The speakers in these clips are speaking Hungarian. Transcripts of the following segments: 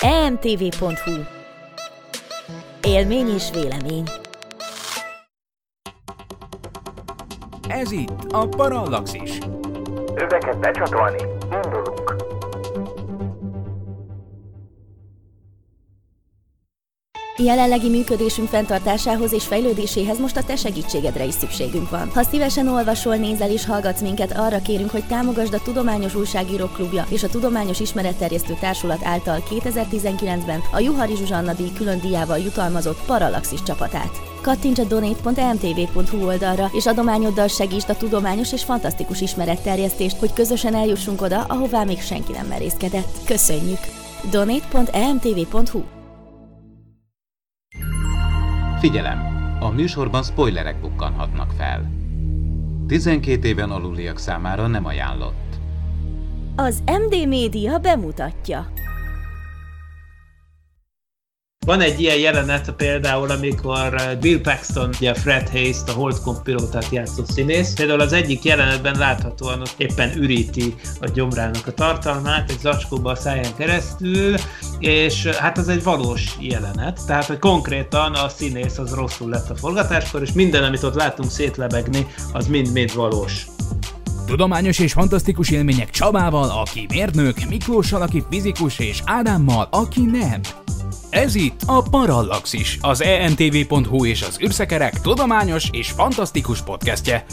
emtv.hu Élmény és vélemény Ez itt a Parallaxis. Öveket becsatolni, indulunk! Jelenlegi működésünk fenntartásához és fejlődéséhez most a te segítségedre is szükségünk van. Ha szívesen olvasol, nézel és hallgatsz minket, arra kérünk, hogy támogasd a Tudományos Újságírók Klubja és a Tudományos Ismeretterjesztő Társulat által 2019-ben a Juhari Zsuzsanna díj külön díjával jutalmazott Parallaxis csapatát. Kattints a donate.mtv.hu oldalra, és adományoddal segítsd a tudományos és fantasztikus ismeretterjesztést, hogy közösen eljussunk oda, ahová még senki nem merészkedett. Köszönjük! donate.emtv.hu Figyelem! A műsorban spoilerek bukkanhatnak fel. 12 éven aluliak számára nem ajánlott. Az MD Média bemutatja. Van egy ilyen jelenet például, amikor uh, Bill Paxton, ugye Fred Hayes-t, a Holdcom pilótát játszó színész, például az egyik jelenetben láthatóan ott éppen üríti a gyomrának a tartalmát egy zacskóba a száján keresztül, és uh, hát az egy valós jelenet, tehát hogy konkrétan a színész az rosszul lett a forgatáskor, és minden, amit ott látunk szétlebegni, az mind-mind valós. Tudományos és fantasztikus élmények Csabával, aki mérnök, Miklóssal, aki fizikus, és Ádámmal, aki nem. Ez itt a Parallaxis, az entv.hu és az űrszekerek tudományos és fantasztikus podcastje.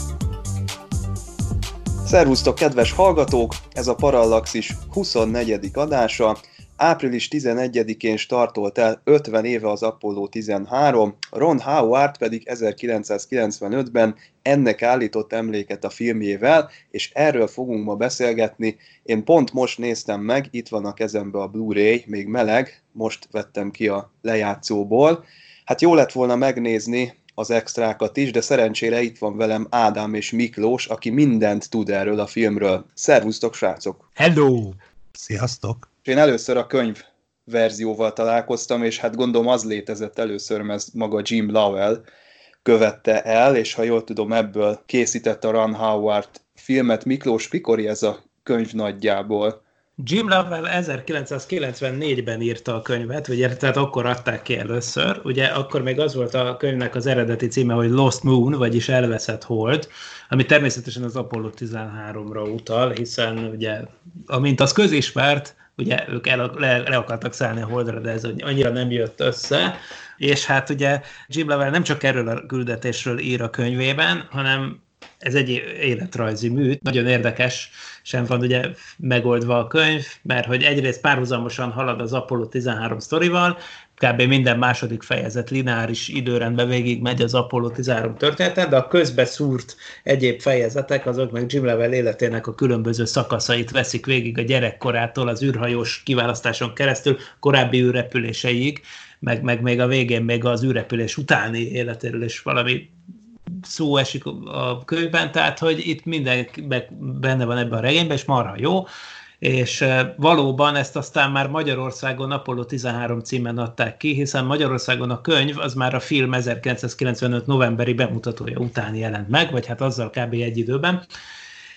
Szervusztok, kedves hallgatók! Ez a Parallaxis 24. adása. Április 11-én startolt el 50 éve az Apollo 13, Ron Howard pedig 1995-ben ennek állított emléket a filmjével, és erről fogunk ma beszélgetni. Én pont most néztem meg, itt van a kezembe a Blu-ray, még meleg, most vettem ki a lejátszóból. Hát jó lett volna megnézni az extrákat is, de szerencsére itt van velem Ádám és Miklós, aki mindent tud erről a filmről. Szervusztok, srácok! Hello! Sziasztok! Én először a könyv verzióval találkoztam, és hát gondolom az létezett először, mert maga Jim Lovell követte el, és ha jól tudom, ebből készítette a Ron Howard filmet. Miklós, mikor ez a könyv nagyjából? Jim Lovell 1994-ben írta a könyvet, ugye, tehát akkor adták ki először. Ugye akkor még az volt a könyvnek az eredeti címe, hogy Lost Moon, vagyis Elveszett Hold, ami természetesen az Apollo 13-ra utal, hiszen ugye, amint az közismert, ugye ők el, le, le akartak szállni a Holdra, de ez annyira nem jött össze, és hát ugye Jim Lovell nem csak erről a küldetésről ír a könyvében, hanem ez egy életrajzi mű, nagyon érdekes, sem van ugye megoldva a könyv, mert hogy egyrészt párhuzamosan halad az Apollo 13 sztorival, kb. minden második fejezet lineáris időrendben végig megy az Apollo 13 története, de a közbe szúrt egyéb fejezetek, azok meg Jim Lovell életének a különböző szakaszait veszik végig a gyerekkorától, az űrhajós kiválasztáson keresztül, korábbi űrrepüléseig, meg, meg még a végén még az űrrepülés utáni életéről is valami szó esik a könyvben, tehát hogy itt minden benne van ebben a regényben, és marha jó, és valóban ezt aztán már Magyarországon Apollo 13 címen adták ki, hiszen Magyarországon a könyv az már a film 1995 novemberi bemutatója után jelent meg, vagy hát azzal kb. egy időben,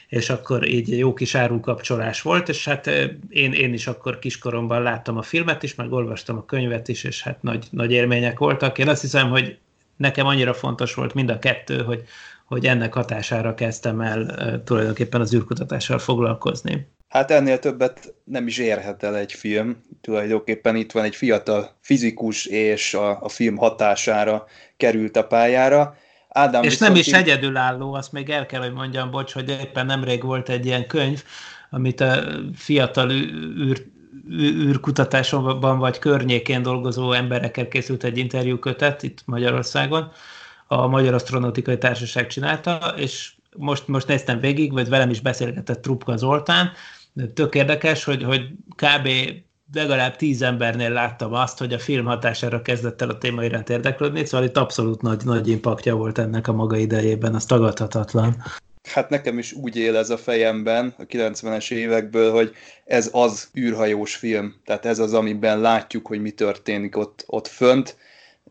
és akkor így jó kis árukapcsolás volt, és hát én, én is akkor kiskoromban láttam a filmet is, meg olvastam a könyvet is, és hát nagy, nagy élmények voltak. Én azt hiszem, hogy nekem annyira fontos volt mind a kettő, hogy, hogy ennek hatására kezdtem el tulajdonképpen az űrkutatással foglalkozni. Hát ennél többet nem is érhet el egy film. Tulajdonképpen itt van egy fiatal fizikus, és a, a film hatására került a pályára. Ádám és nem is így... egyedülálló, azt még el kell, hogy mondjam, bocs, hogy éppen nemrég volt egy ilyen könyv, amit a fiatal űr, űrkutatásban vagy környékén dolgozó emberekkel készült egy interjúkötet itt Magyarországon, a Magyar Asztronautikai Társaság csinálta, és most, most néztem végig, vagy velem is beszélgetett Trupka Zoltán, tök érdekes, hogy, hogy kb. legalább tíz embernél láttam azt, hogy a film hatására kezdett el a téma iránt érdeklődni, szóval itt abszolút nagy, nagy impaktja volt ennek a maga idejében, az tagadhatatlan. Hát nekem is úgy él ez a fejemben a 90-es évekből, hogy ez az űrhajós film, tehát ez az, amiben látjuk, hogy mi történik ott, ott fönt,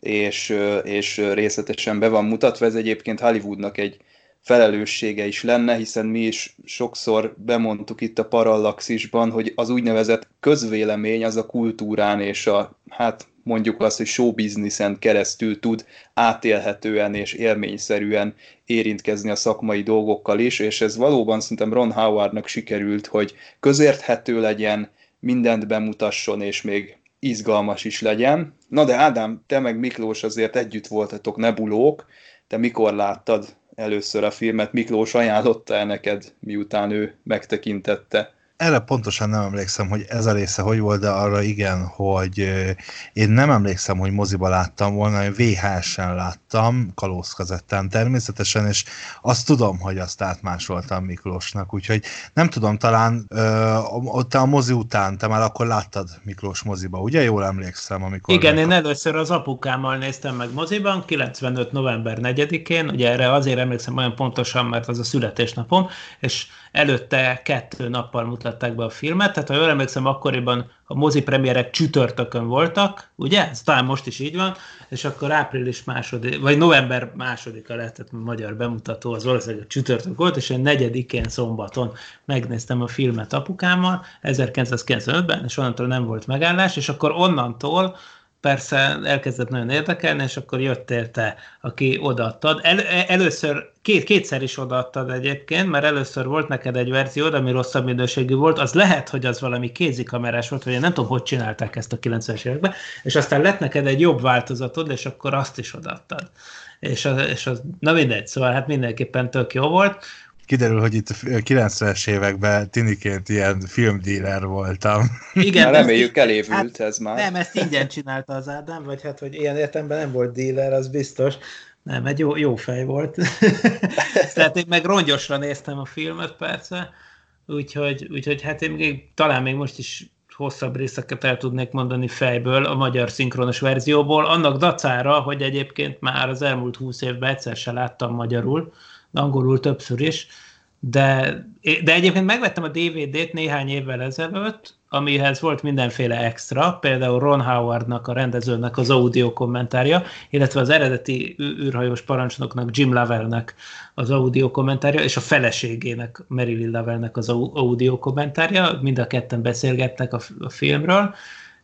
és, és részletesen be van mutatva. Ez egyébként Hollywoodnak egy felelőssége is lenne, hiszen mi is sokszor bemondtuk itt a parallaxisban, hogy az úgynevezett közvélemény az a kultúrán és a, hát mondjuk azt, hogy showbizniszen keresztül tud átélhetően és élményszerűen érintkezni a szakmai dolgokkal is, és ez valóban szerintem Ron Howardnak sikerült, hogy közérthető legyen, mindent bemutasson, és még izgalmas is legyen. Na de Ádám, te meg Miklós azért együtt voltatok nebulók, te mikor láttad először a filmet, Miklós ajánlotta el neked, miután ő megtekintette? Erre pontosan nem emlékszem, hogy ez a része hogy volt, de arra igen, hogy én nem emlékszem, hogy moziba láttam volna, én VHS-en láttam, kalózkazettán természetesen, és azt tudom, hogy azt átmásoltam Miklósnak, úgyhogy nem tudom, talán ö, te a mozi után, te már akkor láttad Miklós moziba, ugye? Jól emlékszem, amikor... Igen, én először az apukámmal néztem meg moziban, 95. november 4-én, ugye erre azért emlékszem olyan pontosan, mert az a születésnapom, és előtte kettő nappal mutatták be a filmet, tehát ha jól emlékszem, akkoriban a mozi premierek csütörtökön voltak, ugye? Ez talán most is így van, és akkor április második, vagy november másodika lehetett a magyar bemutató, az valószínűleg a csütörtök volt, és én negyedikén szombaton megnéztem a filmet apukámmal, 1995-ben, és onnantól nem volt megállás, és akkor onnantól persze elkezdett nagyon érdekelni, és akkor jöttél te, aki odaadtad. El, először, két, kétszer is odaadtad egyébként, mert először volt neked egy verzió, ami rosszabb minőségű volt, az lehet, hogy az valami kézikamerás volt, vagy én nem tudom, hogy csinálták ezt a 90-es években, és aztán lett neked egy jobb változatod, és akkor azt is odaadtad. És az, és az, na mindegy, szóval hát mindenképpen tök jó volt kiderül, hogy itt 90-es években tiniként ilyen filmdíler voltam. Igen, már reméljük elévült hát, ez már. Nem, ezt ingyen csinálta az Ádám, vagy hát, hogy ilyen értemben nem volt díler, az biztos. Nem, egy jó, jó fej volt. Tehát én meg rongyosra néztem a filmet persze, úgyhogy, úgyhogy hát én még, talán még most is hosszabb részeket el tudnék mondani fejből a magyar szinkronos verzióból, annak dacára, hogy egyébként már az elmúlt húsz évben egyszer se láttam magyarul, angolul többször is, de, de egyébként megvettem a DVD-t néhány évvel ezelőtt, amihez volt mindenféle extra, például Ron Howardnak, a rendezőnek az audio kommentárja, illetve az eredeti űrhajós parancsnoknak, Jim Lovellnek az audio kommentárja, és a feleségének, Marilyn Lovellnek az audio kommentárja, mind a ketten beszélgetnek a, a filmről,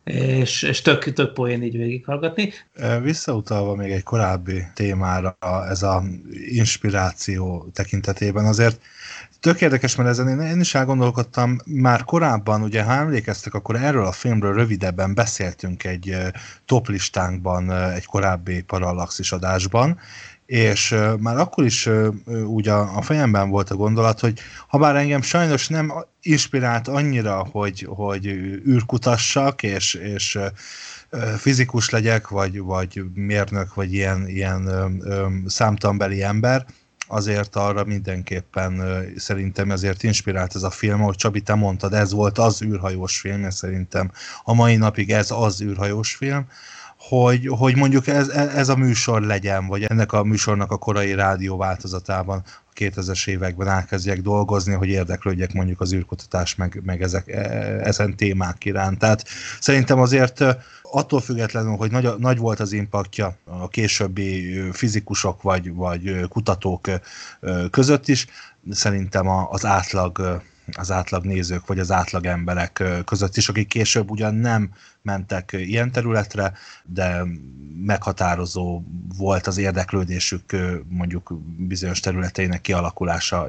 és, és tök, tök poén így végighallgatni. Visszautalva még egy korábbi témára, ez a inspiráció tekintetében azért tök érdekes, mert ezen én, én is elgondolkodtam, már korábban, ugye ha emlékeztek, akkor erről a filmről rövidebben beszéltünk egy toplistánkban, egy korábbi parallaxis adásban, és már akkor is úgy a, a fejemben volt a gondolat, hogy ha bár engem sajnos nem inspirált annyira, hogy, hogy űrkutassak, és, és fizikus legyek, vagy, vagy mérnök, vagy ilyen, ilyen számtambeli ember, azért arra mindenképpen szerintem ezért inspirált ez a film, ahogy Csabi, te mondtad, ez volt az űrhajós film, szerintem a mai napig ez az űrhajós film, hogy, hogy mondjuk ez, ez a műsor legyen, vagy ennek a műsornak a korai rádió változatában a 2000-es években elkezdjek dolgozni, hogy érdeklődjek mondjuk az űrkutatás, meg, meg ezek, e, ezen témák iránt. Tehát szerintem azért attól függetlenül, hogy nagy, nagy volt az impaktja a későbbi fizikusok vagy, vagy kutatók között is, szerintem az átlag az átlag nézők, vagy az átlag emberek között is, akik később ugyan nem mentek ilyen területre, de meghatározó volt az érdeklődésük mondjuk bizonyos területeinek kialakulása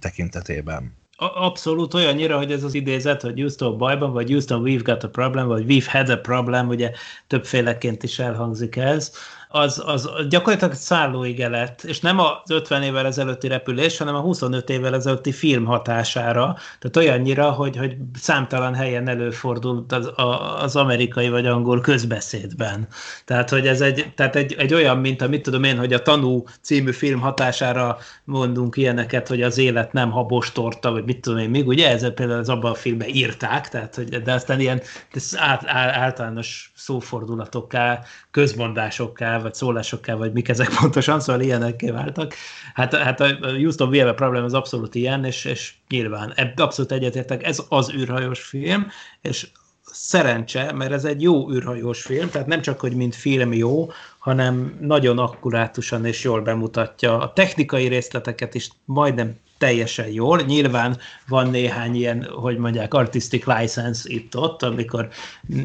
tekintetében. Abszolút olyannyira, hogy ez az idézet, hogy Houston bajban, vagy Houston we've got a problem, vagy we've had a problem, ugye többféleként is elhangzik ez, az, az gyakorlatilag szállóige lett, és nem az 50 évvel ezelőtti repülés, hanem a 25 évvel ezelőtti film hatására. Tehát olyannyira, hogy, hogy számtalan helyen előfordult az, az amerikai vagy angol közbeszédben. Tehát, hogy ez egy, tehát egy, egy olyan, mint a, mit tudom én, hogy a Tanú című film hatására mondunk ilyeneket, hogy az élet nem habos torta, vagy mit tudom én még, ugye ez például az abban a filmben írták, tehát, hogy, de aztán ilyen ez át, általános szófordulatokká, közmondásokká, vagy szólásokká, vagy mik ezek pontosan, szóval ilyenekké váltak. Hát, hát a Houston VLV Problem az abszolút ilyen, és, és nyilván abszolút egyetértek, ez az űrhajós film, és szerencse, mert ez egy jó űrhajós film, tehát nem csak, hogy mint film jó, hanem nagyon akkurátusan és jól bemutatja a technikai részleteket is majdnem teljesen jól. Nyilván van néhány ilyen, hogy mondják, artistic license itt-ott, amikor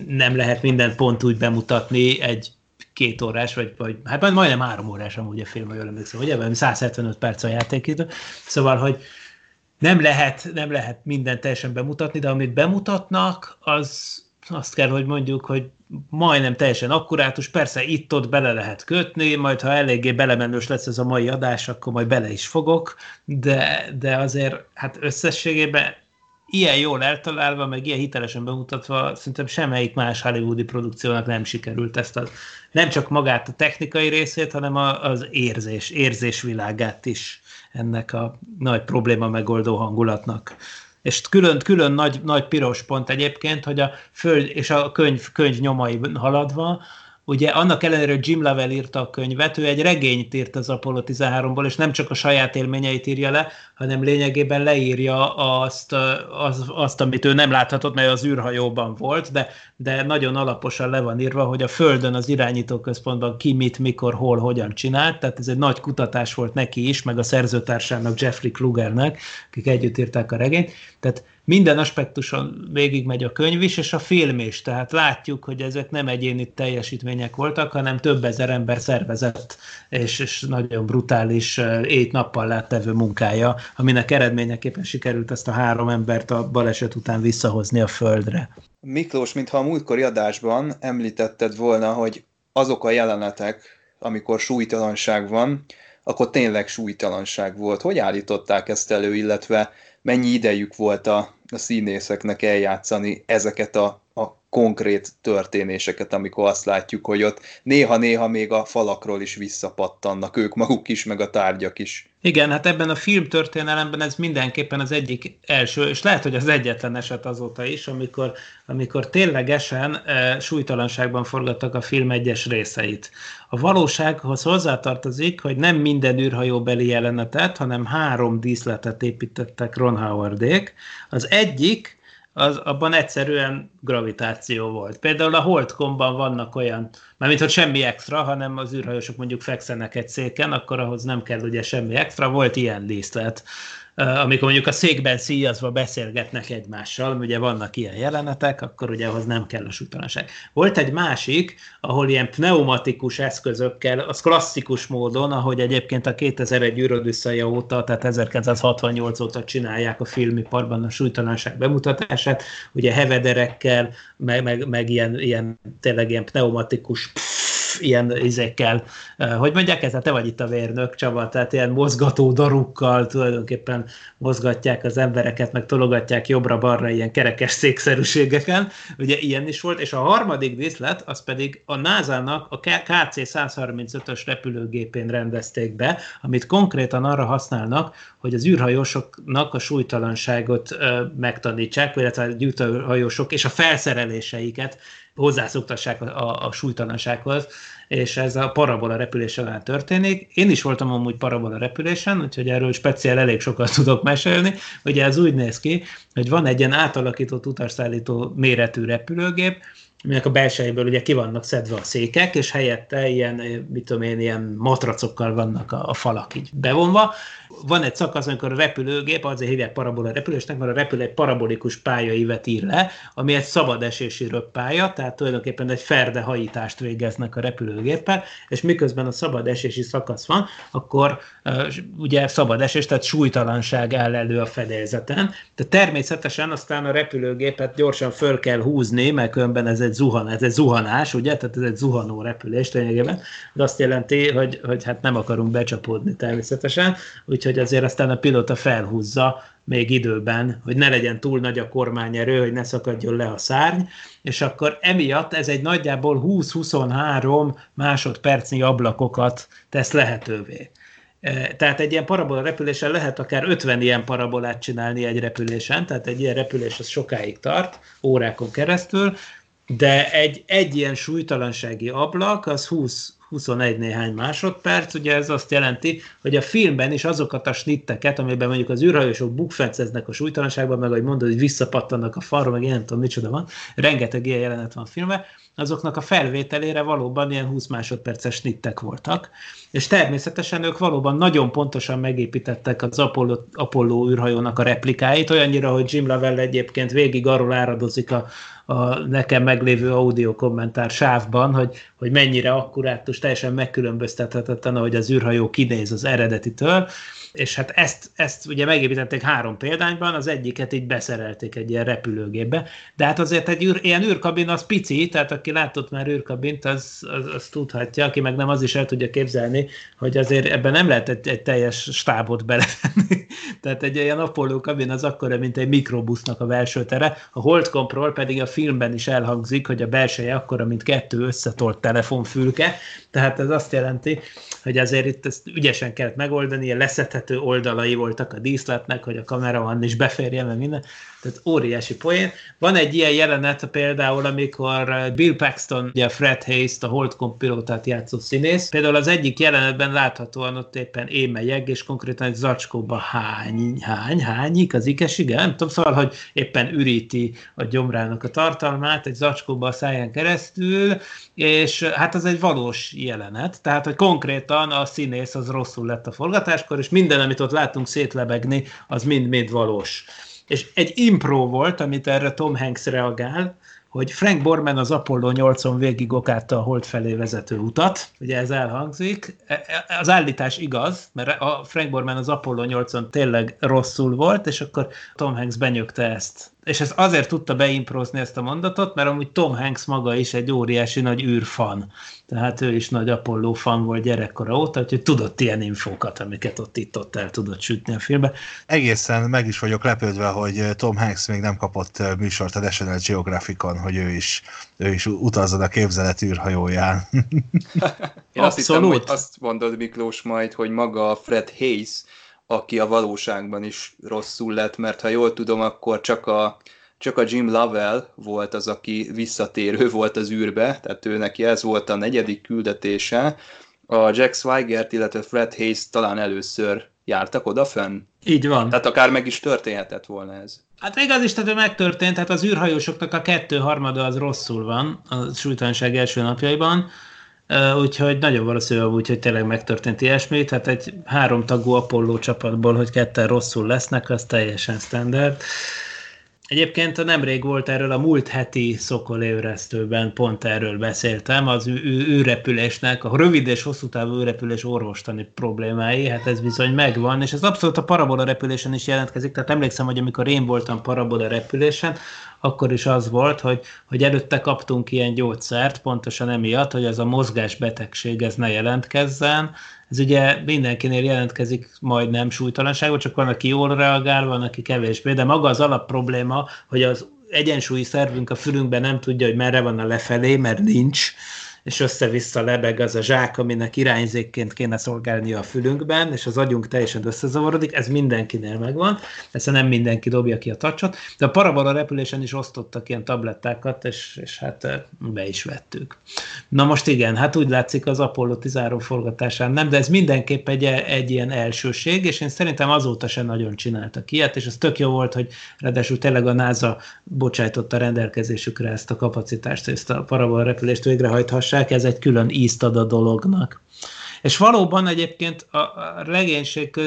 nem lehet minden pont úgy bemutatni egy két órás, vagy, vagy hát majdnem három órás amúgy a film, ha jól emlékszem, ugye? 175 perc a játékidő. Szóval, hogy nem lehet, nem lehet mindent teljesen bemutatni, de amit bemutatnak, az azt kell, hogy mondjuk, hogy majdnem teljesen akkurátus, persze itt-ott bele lehet kötni, majd ha eléggé belemenős lesz ez a mai adás, akkor majd bele is fogok, de, de azért hát összességében ilyen jól eltalálva, meg ilyen hitelesen bemutatva, szerintem semmelyik más hollywoodi produkciónak nem sikerült ezt a, nem csak magát a technikai részét, hanem az érzés, érzésvilágát is ennek a nagy probléma megoldó hangulatnak. És külön, külön nagy, nagy piros pont egyébként, hogy a föld és a könyv, könyv nyomai haladva, ugye annak ellenére, hogy Jim Lovell írta a könyvet, ő egy regényt írt az Apollo 13-ból, és nem csak a saját élményeit írja le, hanem lényegében leírja azt, az, azt amit ő nem láthatott, mert az űrhajóban volt, de, de nagyon alaposan le van írva, hogy a Földön az irányítóközpontban ki mit, mikor, hol, hogyan csinált, tehát ez egy nagy kutatás volt neki is, meg a szerzőtársának, Jeffrey Klugernek, akik együtt írták a regényt, tehát minden aspektuson végigmegy a könyv is, és a film is. Tehát látjuk, hogy ezek nem egyéni teljesítmények voltak, hanem több ezer ember szervezett, és, és nagyon brutális ét-nappal láttevő munkája, aminek eredményeképpen sikerült ezt a három embert a baleset után visszahozni a földre. Miklós, mintha a múltkori adásban említetted volna, hogy azok a jelenetek, amikor súlytalanság van, akkor tényleg súlytalanság volt. Hogy állították ezt elő, illetve mennyi idejük volt a, a színészeknek eljátszani ezeket a, a konkrét történéseket, amikor azt látjuk, hogy ott néha-néha még a falakról is visszapattannak ők maguk is, meg a tárgyak is. Igen, hát ebben a film történelemben ez mindenképpen az egyik első, és lehet, hogy az egyetlen eset azóta is, amikor, amikor ténylegesen e, súlytalanságban forgattak a film egyes részeit. A valósághoz hozzátartozik, hogy nem minden űrhajóbeli jelenetet, hanem három díszletet építettek Ron Howardék. Az egyik, az, abban egyszerűen gravitáció volt. Például a Holdcomban vannak olyan, mármint hogy semmi extra, hanem az űrhajósok mondjuk fekszenek egy széken, akkor ahhoz nem kell ugye semmi extra, volt ilyen díszlet amikor mondjuk a székben szíjazva beszélgetnek egymással, ugye vannak ilyen jelenetek, akkor ugye ahhoz nem kell a súlytalanság. Volt egy másik, ahol ilyen pneumatikus eszközökkel, az klasszikus módon, ahogy egyébként a 2001 űrodüsszaja óta, tehát 1968 óta csinálják a filmiparban a súlytalanság bemutatását, ugye hevederekkel, meg, meg, meg ilyen, ilyen tényleg ilyen pneumatikus pff, ilyen izékkel, hogy mondják ez, hát te vagy itt a vérnök, Csaba, tehát ilyen mozgató darukkal tulajdonképpen mozgatják az embereket, meg tologatják jobbra-balra ilyen kerekes székszerűségeken, ugye ilyen is volt, és a harmadik díszlet, az pedig a NASA-nak a KC-135-ös repülőgépén rendezték be, amit konkrétan arra használnak, hogy az űrhajósoknak a súlytalanságot megtanítsák, illetve a űrhajósok és a felszereléseiket hozzászoktassák a, a, a súlytalansághoz, és ez a parabola repülésen történik. Én is voltam amúgy parabola repülésen, úgyhogy erről speciál elég sokat tudok mesélni. Ugye ez úgy néz ki, hogy van egy ilyen átalakított utasszállító méretű repülőgép, aminek a belsejéből ugye ki vannak szedve a székek, és helyette ilyen, mit tudom én, ilyen matracokkal vannak a, a falak így bevonva. Van egy szakasz, amikor a repülőgép, azért hívják parabola repülésnek, mert a repülő egy parabolikus pályaivet ír le, ami egy szabad esési röppálya, tehát tulajdonképpen egy ferde hajítást végeznek a repülőgéppel, és miközben a szabad esési szakasz van, akkor ugye szabad esés, tehát súlytalanság áll elő a fedélzeten. De természetesen aztán a repülőgépet gyorsan föl kell húzni, mert különben ez egy zuhan, ez egy zuhanás, ugye, tehát ez egy zuhanó repülés lényegében, de azt jelenti, hogy, hogy hát nem akarunk becsapódni természetesen, úgyhogy azért aztán a pilóta felhúzza még időben, hogy ne legyen túl nagy a kormányerő, hogy ne szakadjon le a szárny, és akkor emiatt ez egy nagyjából 20-23 másodpercnyi ablakokat tesz lehetővé. Tehát egy ilyen parabola repülésen lehet akár 50 ilyen parabolát csinálni egy repülésen, tehát egy ilyen repülés az sokáig tart, órákon keresztül, de egy, egy ilyen súlytalansági ablak az 20, 21 néhány másodperc, ugye ez azt jelenti, hogy a filmben is azokat a snitteket, amiben mondjuk az űrhajósok bukfenceznek a súlytalanságban, meg ahogy mondod, hogy visszapattannak a falra, meg én nem tudom, micsoda van, rengeteg ilyen jelenet van a filmben, azoknak a felvételére valóban ilyen 20 másodperces snittek voltak, és természetesen ők valóban nagyon pontosan megépítettek az Apollo, Apollo űrhajónak a replikáit, olyannyira, hogy Jim Lovell egyébként végig arról áradozik a, a nekem meglévő audio kommentár sávban, hogy, hogy mennyire akkurátus, teljesen megkülönböztethetetlen, ahogy az űrhajó kinéz az eredetitől, és hát ezt, ezt ugye megépítették három példányban, az egyiket így beszerelték egy ilyen repülőgépbe, de hát azért egy űr, ilyen űrkabin az pici, tehát aki látott már űrkabint, az, az, az tudhatja, aki meg nem az is el tudja képzelni, hogy azért ebben nem lehet egy, egy teljes stábot belevenni. tehát egy ilyen Apollo kabin az akkora, mint egy mikrobusznak a belső tere, a Holdcompról pedig a filmben is elhangzik, hogy a belseje akkora, mint kettő összetolt telefonfülke, tehát ez azt jelenti, hogy azért itt ezt ügyesen kellett megoldani, ilyen leszedhető oldalai voltak a díszletnek, hogy a kamera van is beférjen, meg minden. Tehát óriási poén. Van egy ilyen jelenet például, amikor Bill Paxton, ugye Fred Hayes, a Holdcom pilótát játszó színész, például az egyik jelenetben láthatóan ott éppen émelyeg, és konkrétan egy zacskóba hány, hány, hányik az ikes, igen, nem tudom, szóval, hogy éppen üríti a gyomrának a tartalmát egy zacskóba a száján keresztül, és hát az egy valós jelenet, tehát, hogy konkrétan a színész az rosszul lett a forgatáskor, és minden, amit ott látunk szétlebegni, az mind-mind valós. És egy impro volt, amit erre Tom Hanks reagál, hogy Frank Borman az Apollo 8-on végig okálta a hold felé vezető utat, ugye ez elhangzik. E, e, az állítás igaz, mert a Frank Borman az Apollo 8-on tényleg rosszul volt, és akkor Tom Hanks benyögte ezt és ez azért tudta beimprozni ezt a mondatot, mert amúgy Tom Hanks maga is egy óriási nagy űrfan. Tehát ő is nagy Apollo fan volt gyerekkora óta, úgyhogy tudott ilyen infókat, amiket ott itt ott el tudott sütni a filmbe. Egészen meg is vagyok lepődve, hogy Tom Hanks még nem kapott műsort a National Geographicon, hogy ő is, ő is utazzon a képzelet űrhajóján. Én azt hiszem, hogy azt mondod Miklós majd, hogy maga Fred Hayes aki a valóságban is rosszul lett, mert ha jól tudom, akkor csak a, csak a Jim Lovell volt az, aki visszatérő volt az űrbe, tehát ő neki ez volt a negyedik küldetése. A Jack Swigert, illetve Fred Hayes talán először jártak oda fönn. Így van. Tehát akár meg is történhetett volna ez. Hát még az is, tehát megtörtént, hát az űrhajósoknak a kettő harmada az rosszul van a súlytalanság első napjaiban, úgyhogy nagyon valószínű úgy, hogy tényleg megtörtént ilyesmi, tehát egy három tagú Apollo csapatból, hogy ketten rosszul lesznek, az teljesen standard. Egyébként nemrég volt erről a múlt heti szokolévresztőben, pont erről beszéltem, az űrrepülésnek, a rövid és hosszú távú űrrepülés orvostani problémái, hát ez bizony megvan, és ez abszolút a parabola repülésen is jelentkezik, tehát emlékszem, hogy amikor én voltam parabola repülésen, akkor is az volt, hogy, hogy előtte kaptunk ilyen gyógyszert, pontosan emiatt, hogy ez a mozgásbetegség ez ne jelentkezzen. Ez ugye mindenkinél jelentkezik majdnem súlytalanságban, csak van, aki jól reagál, van, aki kevésbé, de maga az alap probléma, hogy az egyensúlyi szervünk a fülünkben nem tudja, hogy merre van a lefelé, mert nincs, és össze-vissza lebeg az a zsák, aminek irányzékként kéne szolgálni a fülünkben, és az agyunk teljesen összezavarodik, ez mindenkinél megvan, persze nem mindenki dobja ki a tacsot, de a parabola repülésen is osztottak ilyen tablettákat, és, és hát be is vettük. Na most igen, hát úgy látszik az Apollo 13 forgatásán nem, de ez mindenképp egy, egy ilyen elsőség, és én szerintem azóta sem nagyon csináltak ilyet, és ez tök jó volt, hogy ráadásul tényleg a NASA bocsájtotta rendelkezésükre ezt a kapacitást, ezt a parabola repülést végrehajthassák, olvassák, ez egy külön ízt ad a dolognak. És valóban egyébként a, a legénység,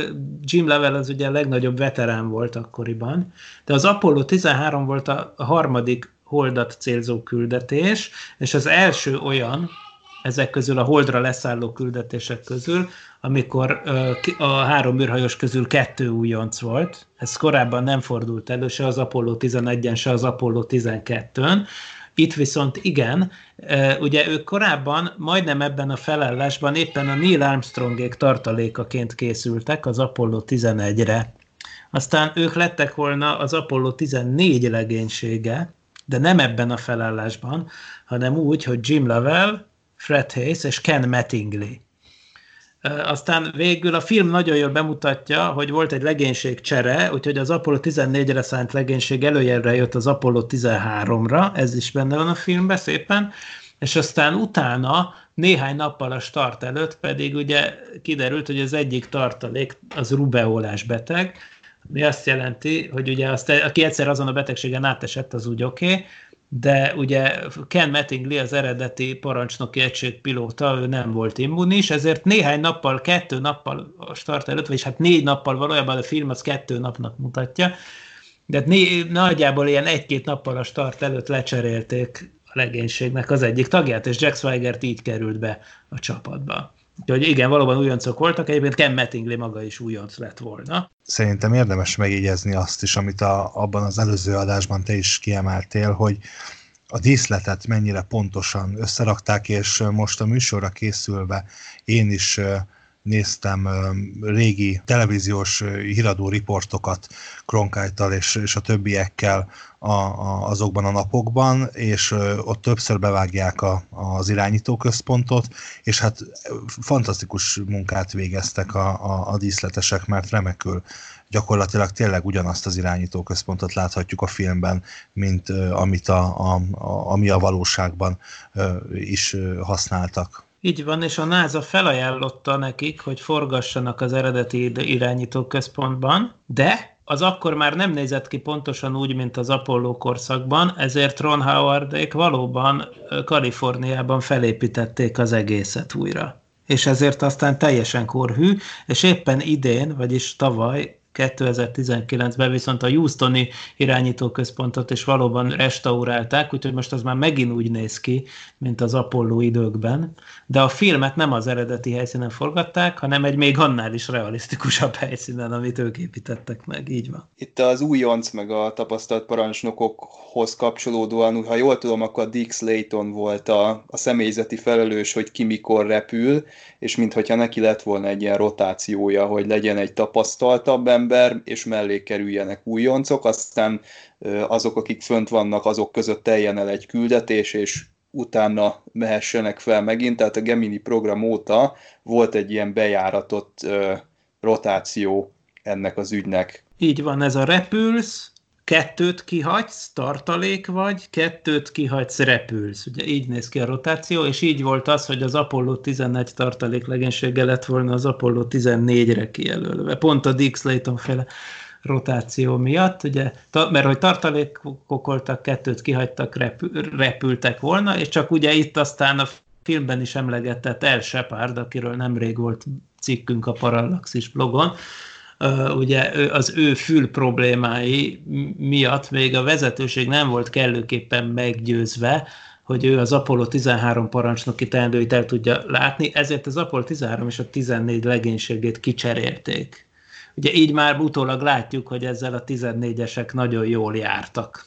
Jim Level az ugye a legnagyobb veterán volt akkoriban, de az Apollo 13 volt a, harmadik holdat célzó küldetés, és az első olyan, ezek közül a holdra leszálló küldetések közül, amikor a három űrhajós közül kettő újonc volt. Ez korábban nem fordult elő, se az Apollo 11-en, se az Apollo 12-ön. Itt viszont igen, ugye ők korábban majdnem ebben a felállásban éppen a Neil Armstrongék tartalékaként készültek az Apollo 11-re. Aztán ők lettek volna az Apollo 14 legénysége, de nem ebben a felállásban, hanem úgy, hogy Jim Lovell, Fred Hayes és Ken Mattingly. Aztán végül a film nagyon jól bemutatja, hogy volt egy legénység csere, úgyhogy az Apollo 14-re szánt legénység előjelre jött az Apollo 13-ra, ez is benne van a filmben szépen, és aztán utána néhány nappal a start előtt pedig ugye kiderült, hogy az egyik tartalék az rubeolás beteg, mi azt jelenti, hogy ugye azt, aki egyszer azon a betegségen átesett, az úgy oké, okay, de ugye Ken Mattingly, az eredeti parancsnoki egység pilóta, ő nem volt immunis, ezért néhány nappal, kettő nappal a start előtt, vagyis hát négy nappal valójában a film az kettő napnak mutatja, de né, nagyjából ilyen egy-két nappal a start előtt lecserélték a legénységnek az egyik tagját, és Jack Swigert így került be a csapatba. Úgyhogy igen, valóban újoncok voltak, egyébként Ken Mattingly maga is újonc lett volna. Szerintem érdemes megjegyezni azt is, amit a, abban az előző adásban te is kiemeltél, hogy a díszletet mennyire pontosan összerakták, és most a műsorra készülve én is néztem régi televíziós híradó riportokat Kronkájtal és, és a többiekkel a, a, azokban a napokban, és ott többször bevágják a, az irányítóközpontot, és hát fantasztikus munkát végeztek a, a, a díszletesek, mert remekül gyakorlatilag tényleg ugyanazt az irányítóközpontot láthatjuk a filmben, mint amit a, a, a, ami a valóságban is használtak. Így van, és a NASA felajánlotta nekik, hogy forgassanak az eredeti irányító központban, de az akkor már nem nézett ki pontosan úgy, mint az Apollo korszakban, ezért Ron Howardék valóban Kaliforniában felépítették az egészet újra. És ezért aztán teljesen korhű, és éppen idén, vagyis tavaly 2019-ben viszont a Houstoni irányítóközpontot is valóban restaurálták, úgyhogy most az már megint úgy néz ki, mint az Apollo időkben, de a filmet nem az eredeti helyszínen forgatták, hanem egy még annál is realisztikusabb helyszínen, amit ők építettek meg, így van. Itt az újonc meg a tapasztalt parancsnokokhoz kapcsolódóan, ha jól tudom, akkor Dick Slayton volt a, a személyzeti felelős, hogy ki mikor repül, és mintha neki lett volna egy ilyen rotációja, hogy legyen egy tapasztaltabb ember, és mellé kerüljenek újoncok, aztán azok, akik fönt vannak, azok között teljen el egy küldetés, és utána mehessenek fel megint, tehát a Gemini program óta volt egy ilyen bejáratott rotáció ennek az ügynek. Így van, ez a repülsz, kettőt kihagysz, tartalék vagy, kettőt kihagysz, repülsz. Ugye így néz ki a rotáció, és így volt az, hogy az Apollo 11 tartalék legénysége lett volna az Apollo 14-re kijelölve. Pont a Dick Slayton féle rotáció miatt, ugye, mert hogy tartalékokoltak, kettőt kihagytak, repültek volna, és csak ugye itt aztán a filmben is emlegetett El Shepard, akiről nemrég volt cikkünk a Parallaxis blogon, ugye az ő fül problémái miatt még a vezetőség nem volt kellőképpen meggyőzve, hogy ő az Apollo 13 parancsnoki teendőit el tudja látni, ezért az Apollo 13 és a 14 legénységét kicserélték. Ugye így már utólag látjuk, hogy ezzel a 14-esek nagyon jól jártak.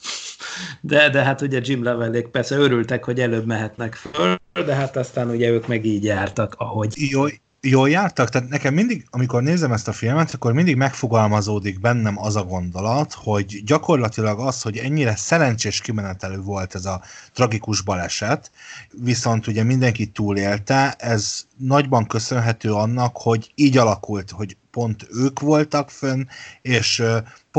De, de hát ugye Jim Levelék persze örültek, hogy előbb mehetnek föl, de hát aztán ugye ők meg így jártak, ahogy. Jó, jól jártak? Tehát nekem mindig, amikor nézem ezt a filmet, akkor mindig megfogalmazódik bennem az a gondolat, hogy gyakorlatilag az, hogy ennyire szerencsés kimenetelő volt ez a tragikus baleset, viszont ugye mindenki túlélte, ez nagyban köszönhető annak, hogy így alakult, hogy pont ők voltak fönn, és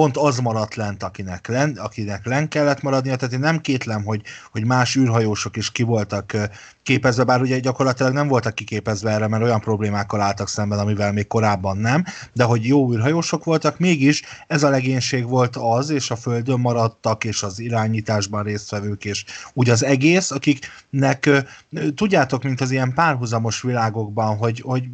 pont az maradt lent, akinek len, akinek len kellett maradnia, tehát én nem kétlem, hogy, hogy más űrhajósok is ki voltak képezve, bár ugye gyakorlatilag nem voltak kiképezve erre, mert olyan problémákkal álltak szemben, amivel még korábban nem, de hogy jó űrhajósok voltak, mégis ez a legénység volt az, és a Földön maradtak, és az irányításban résztvevők, és úgy az egész, akiknek tudjátok, mint az ilyen párhuzamos világokban, hogy, hogy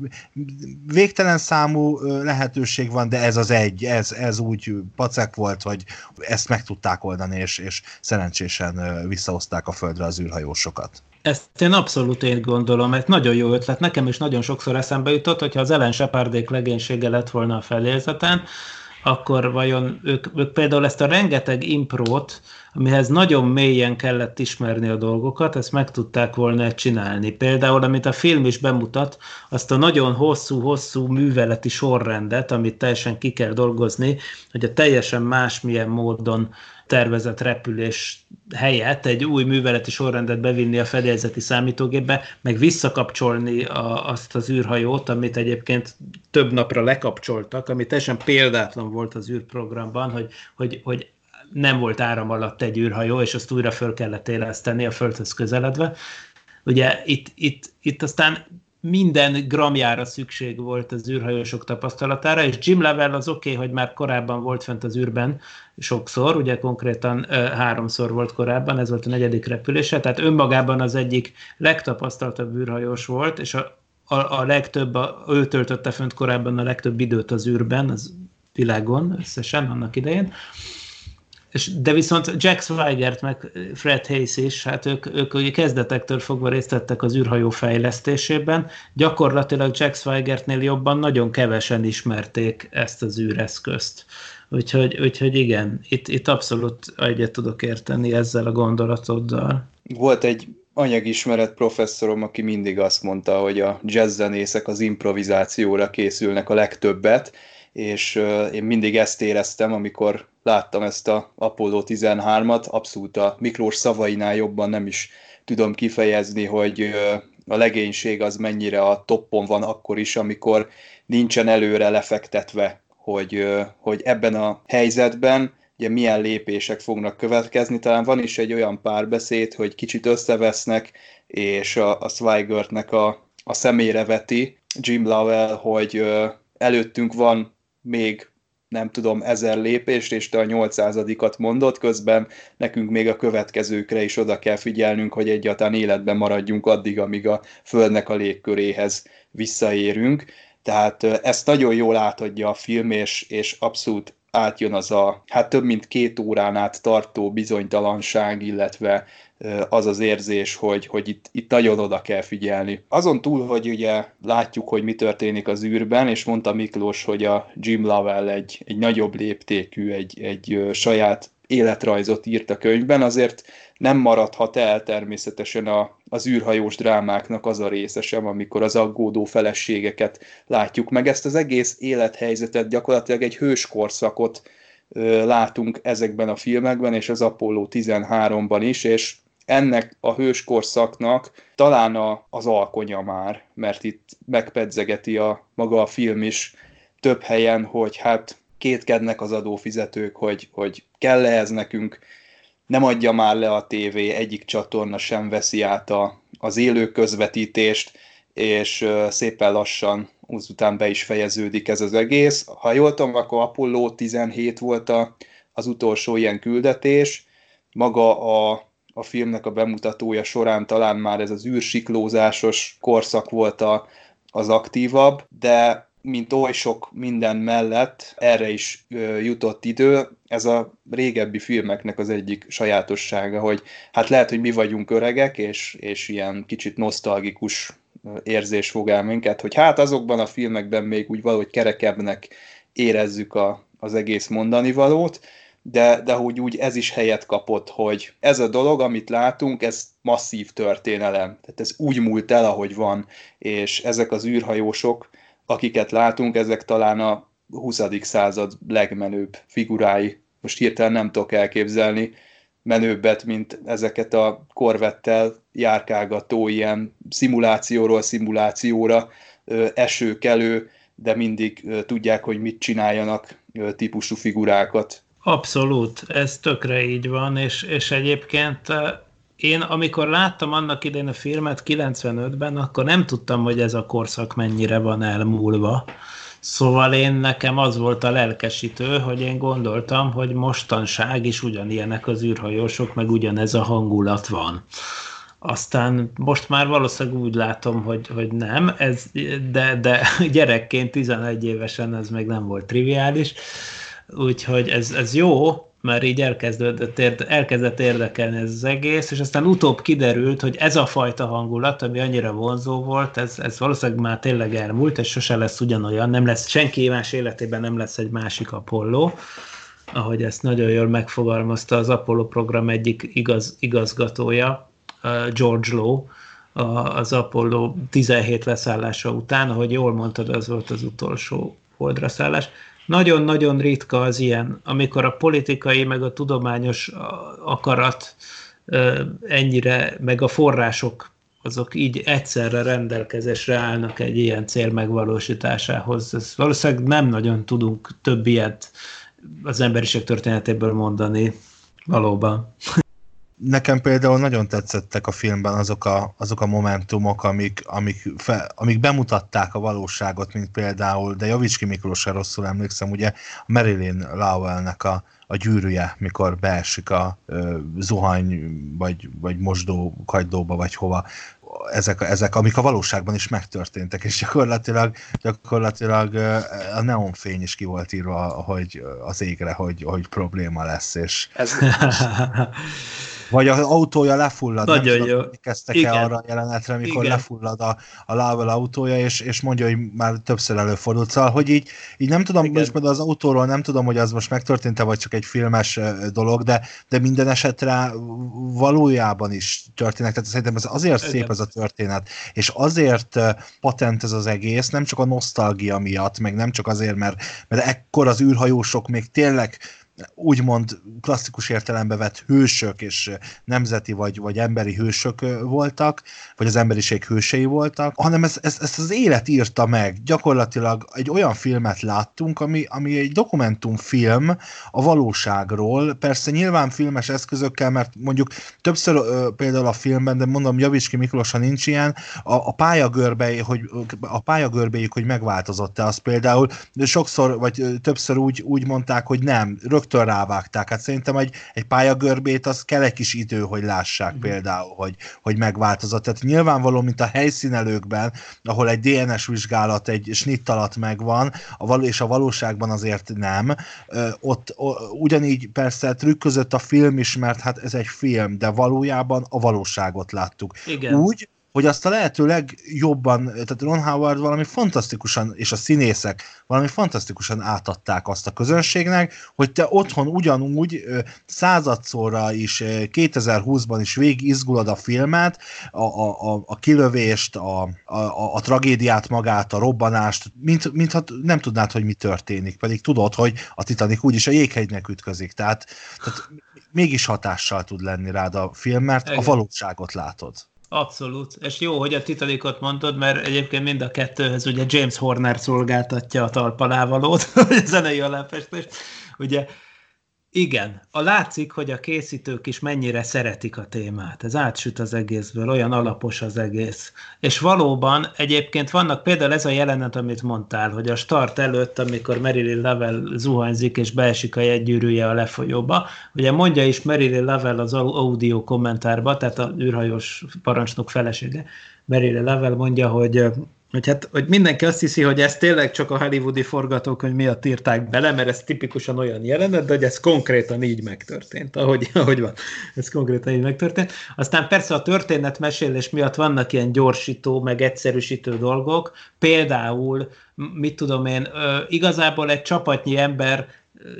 végtelen számú lehetőség van, de ez az egy, ez, ez úgy pacek volt, hogy ezt meg tudták oldani, és, és szerencsésen visszahozták a földre az űrhajósokat. Ezt én abszolút én gondolom, mert nagyon jó ötlet. Nekem is nagyon sokszor eszembe jutott, hogyha az Ellen Shepardék legénysége lett volna a felérzeten, akkor vajon ők, ők például ezt a rengeteg imprót, amihez nagyon mélyen kellett ismerni a dolgokat, ezt meg tudták volna csinálni. Például, amit a film is bemutat, azt a nagyon hosszú-hosszú műveleti sorrendet, amit teljesen ki kell dolgozni, hogy a teljesen másmilyen módon tervezett repülés helyett egy új műveleti sorrendet bevinni a fedélzeti számítógépbe, meg visszakapcsolni a, azt az űrhajót, amit egyébként több napra lekapcsoltak, ami teljesen példátlan volt az űrprogramban, hogy, hogy, hogy nem volt áram alatt egy űrhajó, és azt újra föl kellett éleszteni a Földhöz közeledve. Ugye itt, itt, itt aztán minden gramjára szükség volt az űrhajósok tapasztalatára, és Jim Level az oké, okay, hogy már korábban volt fent az űrben sokszor, ugye konkrétan háromszor volt korábban, ez volt a negyedik repülése, tehát önmagában az egyik legtapasztaltabb űrhajós volt, és a, a, a legtöbb, a, ő töltötte fönt korábban a legtöbb időt az űrben, az világon összesen annak idején, és, de viszont Jack Swigert meg Fred Hayes is, hát ők, ők ugye kezdetektől fogva részt vettek az űrhajó fejlesztésében. Gyakorlatilag Jack Swigertnél jobban nagyon kevesen ismerték ezt az űreszközt. Úgyhogy, úgyhogy igen, itt, itt abszolút egyet tudok érteni ezzel a gondolatoddal. Volt egy anyagismeret professzorom, aki mindig azt mondta, hogy a jazzzenészek az improvizációra készülnek a legtöbbet, és én mindig ezt éreztem, amikor láttam ezt a Apollo 13-at, abszolút a Miklós szavainál jobban nem is tudom kifejezni, hogy a legénység az mennyire a toppon van akkor is, amikor nincsen előre lefektetve, hogy, hogy ebben a helyzetben ugye milyen lépések fognak következni. Talán van is egy olyan párbeszéd, hogy kicsit összevesznek, és a, a Swigertnek a, a személyre veti Jim Lovell, hogy előttünk van még nem tudom, ezer lépést, és te a 800-at mondott, közben nekünk még a következőkre is oda kell figyelnünk, hogy egyáltalán életben maradjunk addig, amíg a Földnek a légköréhez visszaérünk. Tehát ezt nagyon jól átadja a film, és, és abszolút átjön az a, hát több mint két órán át tartó bizonytalanság, illetve az az érzés, hogy, hogy itt, itt nagyon oda kell figyelni. Azon túl, hogy ugye látjuk, hogy mi történik az űrben, és mondta Miklós, hogy a Jim Lovell egy, egy nagyobb léptékű, egy, egy saját életrajzot írt a könyvben, azért nem maradhat el természetesen a, az űrhajós drámáknak az a része sem, amikor az aggódó feleségeket látjuk meg. Ezt az egész élethelyzetet, gyakorlatilag egy hőskorszakot ö, látunk ezekben a filmekben, és az Apollo 13-ban is, és ennek a hőskorszaknak talán a, az alkonya már, mert itt megpedzegeti a maga a film is több helyen, hogy hát kétkednek az adófizetők, hogy, hogy kell-e ez nekünk, nem adja már le a tévé, egyik csatorna sem veszi át a, az élő közvetítést, és szépen lassan után be is fejeződik ez az egész. Ha jól tudom, akkor Apollo 17 volt a, az utolsó ilyen küldetés, maga a a filmnek a bemutatója során talán már ez az űrsiklózásos korszak volt a, az aktívabb, de mint oly sok minden mellett erre is ö, jutott idő. Ez a régebbi filmeknek az egyik sajátossága, hogy hát lehet, hogy mi vagyunk öregek, és, és ilyen kicsit nosztalgikus érzés fog el minket, hogy hát azokban a filmekben még úgy valahogy kerekebbnek érezzük a, az egész mondani valót, de, de hogy úgy ez is helyet kapott, hogy ez a dolog, amit látunk, ez masszív történelem. Tehát ez úgy múlt el, ahogy van, és ezek az űrhajósok, akiket látunk, ezek talán a 20. század legmenőbb figurái. Most hirtelen nem tudok elképzelni menőbbet, mint ezeket a korvettel járkálgató ilyen szimulációról szimulációra esőkelő, de mindig tudják, hogy mit csináljanak típusú figurákat. Abszolút, ez tökre így van, és, és egyébként eh, én amikor láttam annak idején a filmet 95-ben, akkor nem tudtam, hogy ez a korszak mennyire van elmúlva. Szóval én nekem az volt a lelkesítő, hogy én gondoltam, hogy mostanság is ugyanilyenek az űrhajósok, meg ugyanez a hangulat van. Aztán most már valószínűleg úgy látom, hogy, hogy nem, ez, de, de gyerekként 11 évesen ez még nem volt triviális úgyhogy ez, ez jó, mert így érde, elkezdett érdekelni ez az egész, és aztán utóbb kiderült, hogy ez a fajta hangulat, ami annyira vonzó volt, ez, ez valószínűleg már tényleg elmúlt, és sose lesz ugyanolyan, nem lesz, senki más életében nem lesz egy másik Apollo, ahogy ezt nagyon jól megfogalmazta az Apollo program egyik igaz, igazgatója, George Lowe, az Apollo 17 leszállása után, ahogy jól mondtad, az volt az utolsó holdra szállás. Nagyon-nagyon ritka az ilyen, amikor a politikai meg a tudományos akarat ennyire, meg a források azok így egyszerre rendelkezésre állnak egy ilyen cél megvalósításához. Ez valószínűleg nem nagyon tudunk több ilyet az emberiség történetéből mondani valóban. Nekem például nagyon tetszettek a filmben azok a, azok a momentumok, amik, amik, fe, amik bemutatták a valóságot, mint például, de Javicski Miklósra rosszul emlékszem, ugye Marilyn Lowellnek a, a gyűrűje, mikor beesik a ö, zuhany, vagy, vagy mosdó kagydóba, vagy hova, ezek, ezek, amik a valóságban is megtörténtek, és gyakorlatilag, gyakorlatilag a neonfény is ki volt írva hogy az égre, hogy, hogy probléma lesz, és... Ez... Vagy az autója lefullad. Nagyon nem jó. Kezdtek el arra a jelenetre, mikor Igen. lefullad a, a Lával autója, és, és mondja, hogy már többször előfordult. Szóval, hogy így, így nem tudom, Igen. most az autóról nem tudom, hogy az most megtörtént-e, vagy csak egy filmes dolog, de, de minden esetre valójában is történnek. Tehát szerintem ez azért Igen. szép ez a történet, és azért patent ez az egész, nem csak a nosztalgia miatt, meg nem csak azért, mert, mert ekkor az űrhajósok még tényleg úgymond klasszikus értelembe vett hősök és nemzeti vagy, vagy emberi hősök voltak, vagy az emberiség hősei voltak, hanem ezt, ezt, ezt az élet írta meg. Gyakorlatilag egy olyan filmet láttunk, ami, ami egy dokumentumfilm a valóságról, persze nyilván filmes eszközökkel, mert mondjuk többször például a filmben, de mondom, javíts ki Miklós, ha nincs ilyen, a, a pályagörbe, hogy a pályagörbéjük, hogy megváltozott-e, az például de sokszor, vagy többször úgy, úgy mondták, hogy nem, rögtön rögtön rávágták. Hát szerintem egy, egy pályagörbét az kell egy kis idő, hogy lássák mm. például, hogy, hogy megváltozott. Tehát nyilvánvaló, mint a helyszínelőkben, ahol egy DNS vizsgálat egy snitt alatt megvan, a való, és a valóságban azért nem. Ott ugyanígy persze trükközött a film is, mert hát ez egy film, de valójában a valóságot láttuk. Igen. Úgy, hogy azt a lehető legjobban, tehát Ron Howard valami fantasztikusan, és a színészek valami fantasztikusan átadták azt a közönségnek, hogy te otthon ugyanúgy századszorra is, 2020-ban is végig izgulod a filmet, a, a, a, a kilövést, a, a, a tragédiát magát, a robbanást, mint, mintha nem tudnád, hogy mi történik, pedig tudod, hogy a Titanic úgyis a jéghegynek ütközik, tehát, tehát mégis hatással tud lenni rád a film, mert Igen. a valóságot látod. Abszolút. És jó, hogy a Titanicot mondod, mert egyébként mind a kettőhöz ugye James Horner szolgáltatja a talpalávalót, a zenei aláfestést. Ugye igen, a látszik, hogy a készítők is mennyire szeretik a témát. Ez átsüt az egészből, olyan alapos az egész. És valóban egyébként vannak például ez a jelenet, amit mondtál, hogy a start előtt, amikor Marilyn Level zuhanyzik és beesik a jegygyűrűje a lefolyóba, ugye mondja is Marilyn Level az audio kommentárba, tehát a űrhajós parancsnok felesége, Marilyn Level mondja, hogy hogy, hát, hogy mindenki azt hiszi, hogy ez tényleg csak a hollywoodi forgatókönyv miatt írták bele, mert ez tipikusan olyan jelenet, de hogy ez konkrétan így megtörtént, ahogy, ahogy van. Ez konkrétan így megtörtént. Aztán persze a történetmesélés miatt vannak ilyen gyorsító, meg egyszerűsítő dolgok. Például, mit tudom én, igazából egy csapatnyi ember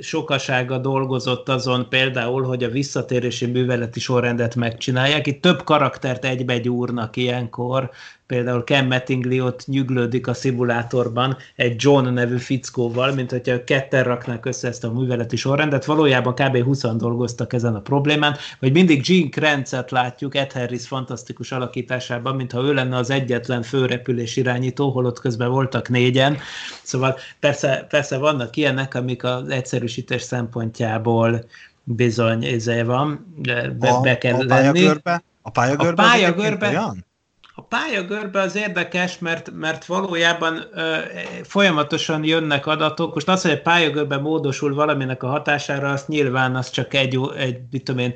sokasága dolgozott azon például, hogy a visszatérési műveleti sorrendet megcsinálják. Itt több karaktert egybegyúrnak ilyenkor, például Ken Mattingly ott nyüglődik a szimulátorban egy John nevű fickóval, mint hogyha ketten raknák össze ezt a műveleti sorrendet. Valójában kb. 20 dolgoztak ezen a problémán, vagy mindig Gene Kranzet látjuk Ed Harris fantasztikus alakításában, mintha ő lenne az egyetlen főrepülés irányító, holott közben voltak négyen. Szóval persze, persze vannak ilyenek, amik az egyszerűsítés szempontjából bizony ezé van, be, a, be kell a lenni. Pályagörbe? A pályagörbe, a pályagörbe? A pályagörbe az érdekes, mert, mert valójában ö, folyamatosan jönnek adatok. Most az, hogy a pályagörbe módosul valaminek a hatására, azt nyilván az csak egy, egy mit tudom én,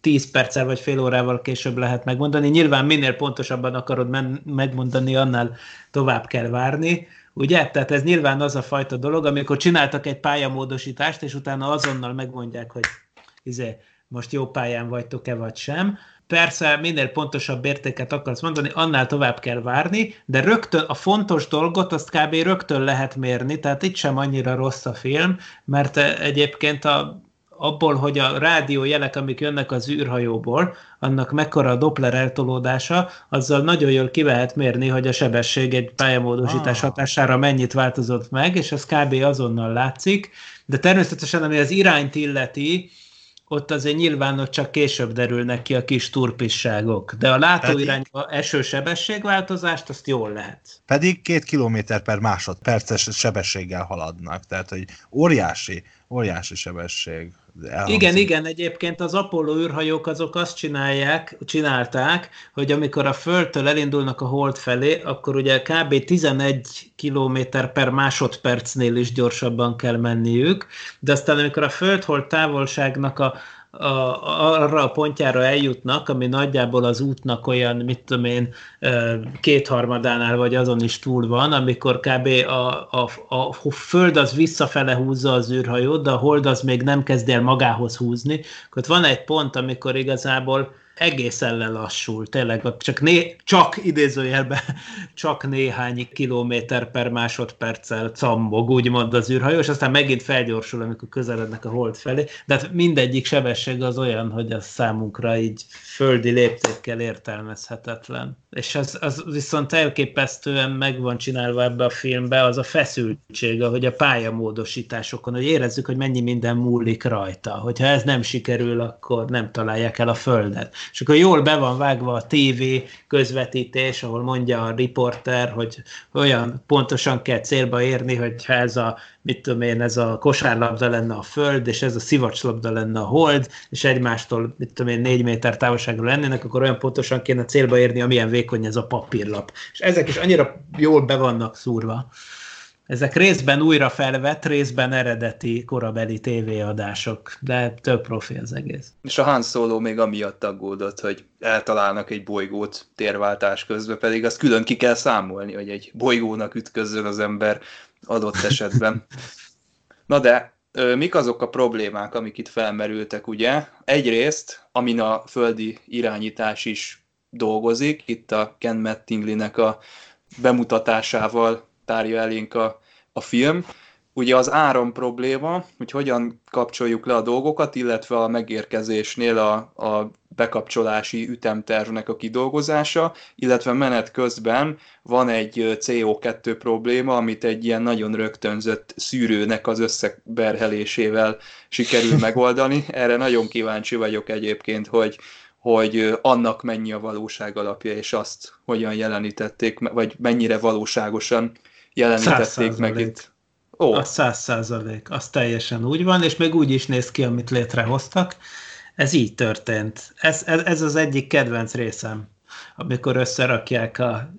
10 perccel vagy fél órával később lehet megmondani. Nyilván minél pontosabban akarod men- megmondani, annál tovább kell várni. Ugye? Tehát ez nyilván az a fajta dolog, amikor csináltak egy pályamódosítást, és utána azonnal megmondják, hogy izé, most jó pályán vagytok-e vagy sem persze minél pontosabb értéket akarsz mondani, annál tovább kell várni, de rögtön a fontos dolgot azt kb. rögtön lehet mérni, tehát itt sem annyira rossz a film, mert egyébként a, abból, hogy a rádió jelek, amik jönnek az űrhajóból, annak mekkora a Doppler eltolódása, azzal nagyon jól ki lehet mérni, hogy a sebesség egy pályamódosítás ah. hatására mennyit változott meg, és az kb. azonnal látszik, de természetesen ami az irányt illeti, ott azért nyilván ott csak később derülnek ki a kis turpisságok, de a látóirányba eső sebességváltozást azt jól lehet. Pedig két kilométer per másodperces sebességgel haladnak, tehát hogy óriási, óriási sebesség. Elhangzik. Igen, igen, egyébként az Apollo űrhajók azok azt csinálják, csinálták, hogy amikor a Földtől elindulnak a Hold felé, akkor ugye kb. 11 km per másodpercnél is gyorsabban kell menniük, de aztán amikor a Föld-Hold távolságnak a a, arra a pontjára eljutnak, ami nagyjából az útnak olyan, mit tudom én, kétharmadánál vagy azon is túl van, amikor kb. A, a, a föld az visszafele húzza az űrhajót, de a hold az még nem kezd el magához húzni. Akkor van egy pont, amikor igazából egészen lelassul, tényleg csak, né, csak idézőjelben csak néhány kilométer per másodperccel cammog, úgymond az űrhajó, és aztán megint felgyorsul, amikor közelednek a hold felé, de hát mindegyik sebesség az olyan, hogy az számunkra így földi léptékkel értelmezhetetlen. És az, az viszont elképesztően meg van csinálva ebbe a filmbe, az a feszültség, hogy a pályamódosításokon, hogy érezzük, hogy mennyi minden múlik rajta. Hogyha ez nem sikerül, akkor nem találják el a földet. És akkor jól be van vágva a TV közvetítés, ahol mondja a riporter, hogy olyan pontosan kell célba érni, hogy ez a mit tudom én, ez a kosárlabda lenne a föld, és ez a szivacslabda lenne a hold, és egymástól, mit tudom én, négy méter távolságra lennének, akkor olyan pontosan kéne célba érni, amilyen vékony ez a papírlap. És ezek is annyira jól be vannak szúrva. Ezek részben újra felvett, részben eredeti korabeli tévéadások, de több profi az egész. És a Han Solo még amiatt aggódott, hogy eltalálnak egy bolygót térváltás közben, pedig azt külön ki kell számolni, hogy egy bolygónak ütközzön az ember adott esetben. Na de mik azok a problémák, amik itt felmerültek, ugye? Egyrészt, amin a földi irányítás is dolgozik, itt a Ken Mattingly-nek a bemutatásával tárja elénk a, a film. Ugye az áram probléma, hogy hogyan kapcsoljuk le a dolgokat, illetve a megérkezésnél a, a bekapcsolási ütemtervnek a kidolgozása, illetve menet közben van egy CO2 probléma, amit egy ilyen nagyon rögtönzött szűrőnek az összeberhelésével sikerül megoldani. Erre nagyon kíváncsi vagyok egyébként, hogy, hogy annak mennyi a valóság alapja, és azt hogyan jelenítették, vagy mennyire valóságosan jelenítették meg itt. Ó. A száz százalék, az teljesen úgy van, és még úgy is néz ki, amit létrehoztak. Ez így történt. Ez, ez, ez az egyik kedvenc részem, amikor összerakják a,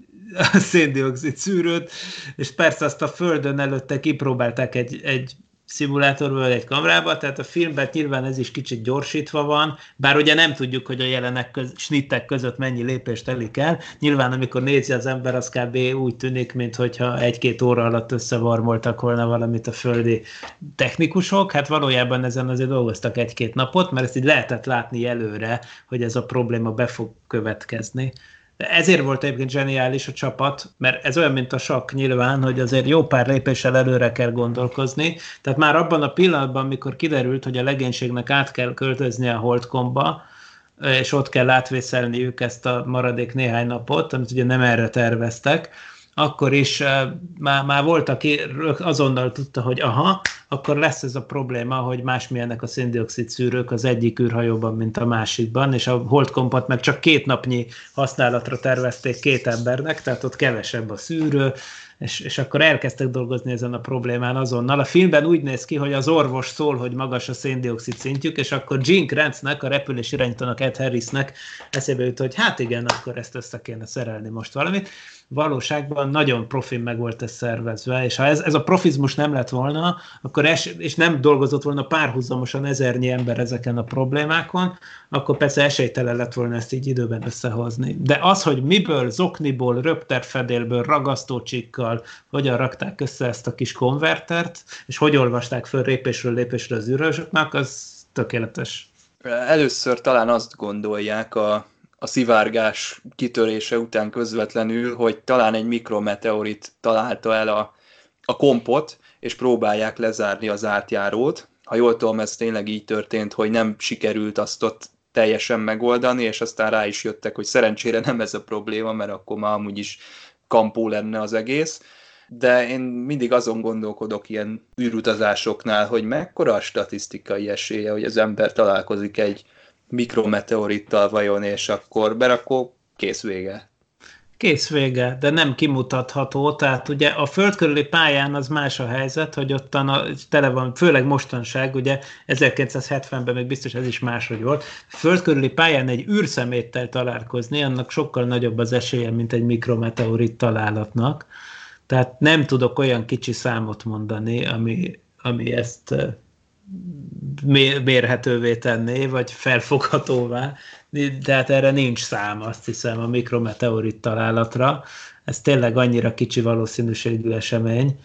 a széndiokszid szűrőt, és persze azt a földön előtte kipróbálták egy, egy szimulátorból egy kamerába, tehát a filmben nyilván ez is kicsit gyorsítva van, bár ugye nem tudjuk, hogy a jelenek köz, snittek között mennyi lépést telik el. Nyilván, amikor nézi az ember, az kb. úgy tűnik, mintha egy-két óra alatt összevarmoltak volna valamit a földi technikusok. Hát valójában ezen azért dolgoztak egy-két napot, mert ezt így lehetett látni előre, hogy ez a probléma be fog következni. De ezért volt egyébként zseniális a csapat, mert ez olyan, mint a sakk nyilván, hogy azért jó pár lépéssel előre kell gondolkozni. Tehát már abban a pillanatban, amikor kiderült, hogy a legénységnek át kell költözni a Holdkomba, és ott kell átvészelniük ezt a maradék néhány napot, amit ugye nem erre terveztek, akkor is már, már volt, aki azonnal tudta, hogy aha, akkor lesz ez a probléma, hogy másmilyenek a széndiokszid szűrők az egyik űrhajóban, mint a másikban, és a holdkompat meg csak két napnyi használatra tervezték két embernek, tehát ott kevesebb a szűrő, és, és akkor elkezdtek dolgozni ezen a problémán azonnal. A filmben úgy néz ki, hogy az orvos szól, hogy magas a széndiokszid szintjük, és akkor Gene Kranznek, a repülés irányítónak, Ed Harrisnek eszébe jut, hogy hát igen, akkor ezt össze kéne szerelni most valamit valóságban nagyon profin meg volt ez szervezve, és ha ez, ez a profizmus nem lett volna, akkor es, és nem dolgozott volna párhuzamosan ezernyi ember ezeken a problémákon, akkor persze esélytelen lett volna ezt így időben összehozni. De az, hogy miből, zokniból, röpterfedélből, ragasztócsikkal, hogyan rakták össze ezt a kis konvertert, és hogy olvasták föl lépésről lépésre az űrösöknek, az tökéletes. Először talán azt gondolják a a szivárgás kitörése után közvetlenül, hogy talán egy mikrometeorit találta el a, a kompot, és próbálják lezárni az átjárót. Ha jól tudom, ez tényleg így történt, hogy nem sikerült azt ott teljesen megoldani, és aztán rá is jöttek, hogy szerencsére nem ez a probléma, mert akkor már amúgy is kampó lenne az egész. De én mindig azon gondolkodok ilyen űrutazásoknál, hogy mekkora a statisztikai esélye, hogy az ember találkozik egy mikrometeorittal vajon, és akkor berakó, kész vége. Kész vége, de nem kimutatható, tehát ugye a föld körüli pályán az más a helyzet, hogy ottan a, tele van, főleg mostanság, ugye 1970-ben még biztos ez is máshogy volt, föld körüli pályán egy űrszeméttel találkozni, annak sokkal nagyobb az esélye, mint egy mikrometeorit találatnak, tehát nem tudok olyan kicsi számot mondani, ami, ami ezt mérhetővé tenné, vagy felfoghatóvá, tehát erre nincs szám, azt hiszem, a mikrometeorit találatra. Ez tényleg annyira kicsi valószínűségű esemény,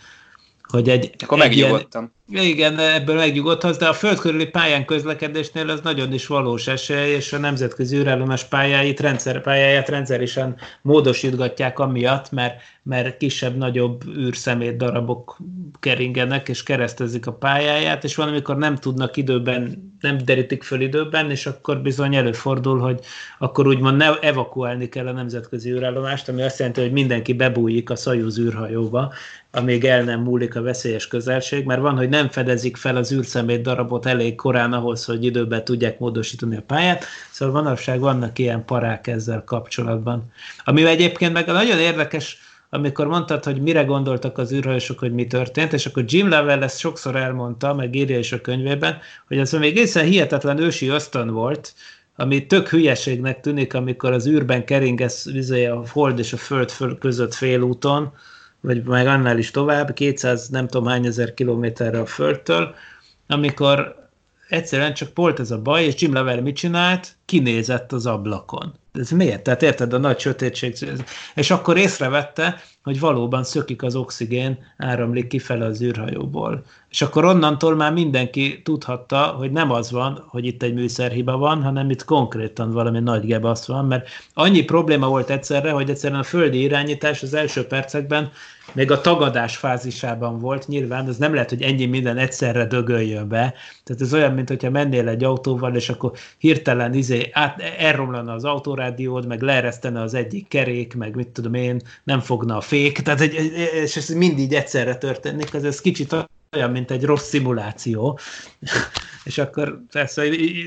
hogy egy... Akkor megnyugodtam. Ilyen, igen, ebből megnyugodhatsz, de a föld körüli pályán közlekedésnél az nagyon is valós esély, és a nemzetközi űrállomás pályáit, rendszer, pályáját rendszeresen módosítgatják amiatt, mert, mert kisebb-nagyobb űrszemét darabok keringenek, és keresztezik a pályáját, és van, amikor nem tudnak időben, nem derítik föl időben, és akkor bizony előfordul, hogy akkor úgymond ne evakuálni kell a nemzetközi űrállomást, ami azt jelenti, hogy mindenki bebújik a Szajúz űrhajóba, amíg el nem múlik a veszélyes közelség, mert van, hogy nem fedezik fel az űrszemét darabot elég korán ahhoz, hogy időben tudják módosítani a pályát, szóval manapság vannak ilyen parák ezzel kapcsolatban. Ami egyébként meg nagyon érdekes, amikor mondtad, hogy mire gondoltak az űrhajósok, hogy mi történt, és akkor Jim Lovell ezt sokszor elmondta, meg írja is a könyvében, hogy ez még egészen hihetetlen ősi ösztön volt, ami tök hülyeségnek tűnik, amikor az űrben keringesz a hold és a föld között félúton, vagy meg annál is tovább, 200 nem tudom hány ezer kilométerre a Földtől, amikor egyszerűen csak volt ez a baj, és Jim Level mit csinált? Kinézett az ablakon. Ez miért? Tehát érted, a nagy sötétség. És akkor észrevette, hogy valóban szökik az oxigén, áramlik kifele az űrhajóból. És akkor onnantól már mindenki tudhatta, hogy nem az van, hogy itt egy műszerhiba van, hanem itt konkrétan valami nagy gebasz van, mert annyi probléma volt egyszerre, hogy egyszerűen a földi irányítás az első percekben még a tagadás fázisában volt, nyilván ez nem lehet, hogy ennyi minden egyszerre dögöljön be. Tehát ez olyan, mint hogyha mennél egy autóval, és akkor hirtelen izé, át, elromlana az autórádiód, meg leeresztene az egyik kerék, meg mit tudom én, nem fogna a fék, tehát egy, és ez mindig egyszerre történik, az ez kicsit olyan, mint egy rossz szimuláció, és akkor persze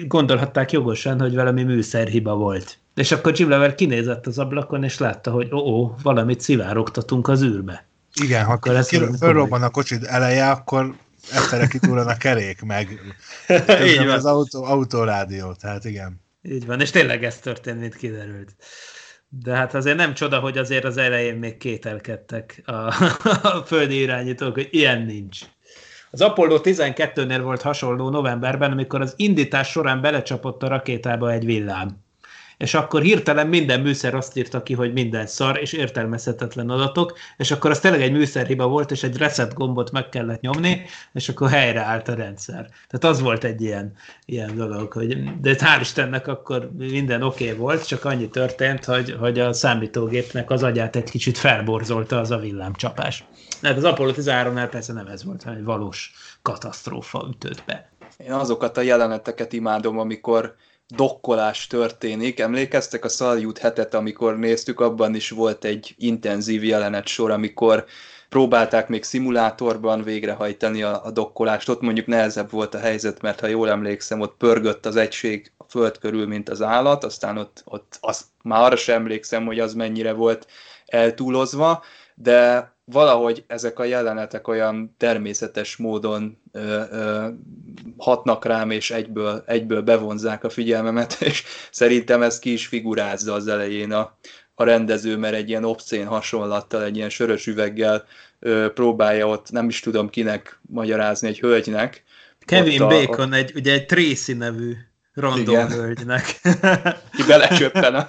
gondolhatták jogosan, hogy valami műszerhiba volt. És akkor Jim Lever kinézett az ablakon, és látta, hogy ó, ó valamit szivárogtatunk az űrbe. Igen, ha akkor fölrobban a kocsid eleje, akkor egyszerre kitúran a kerék, meg Így van. az autó, autórádió, tehát igen. Így van, és tényleg ez történt, mint kiderült. De hát azért nem csoda, hogy azért az elején még kételkedtek a, a földi irányítók, hogy ilyen nincs. Az Apollo 12-nél volt hasonló novemberben, amikor az indítás során belecsapott a rakétába egy villám és akkor hirtelen minden műszer azt írta ki, hogy minden szar, és értelmezhetetlen adatok, és akkor az tényleg egy műszerhiba volt, és egy reset gombot meg kellett nyomni, és akkor helyreállt a rendszer. Tehát az volt egy ilyen, ilyen dolog, hogy, de hál' Istennek akkor minden oké okay volt, csak annyi történt, hogy, hogy a számítógépnek az agyát egy kicsit felborzolta az a villámcsapás. Hát az Apollo 13-nál persze nem ez volt, hanem egy valós katasztrófa ütött be. Én azokat a jeleneteket imádom, amikor dokkolás történik. Emlékeztek a Saljut hetet, amikor néztük, abban is volt egy intenzív jelenet sor, amikor próbálták még szimulátorban végrehajtani a, a dokkolást. Ott mondjuk nehezebb volt a helyzet, mert ha jól emlékszem, ott pörgött az egység a föld körül, mint az állat, aztán ott, ott az, már arra sem emlékszem, hogy az mennyire volt eltúlozva, de valahogy ezek a jelenetek olyan természetes módon ö, ö, hatnak rám, és egyből, egyből bevonzák a figyelmemet, és szerintem ez ki is figurázza az elején a, a rendező, mert egy ilyen obszén hasonlattal, egy ilyen sörös üveggel ö, próbálja ott, nem is tudom kinek magyarázni, egy hölgynek. Kevin a, Bacon, egy, ugye egy Tracy nevű random Igen. hölgynek. Ki belecsöppen a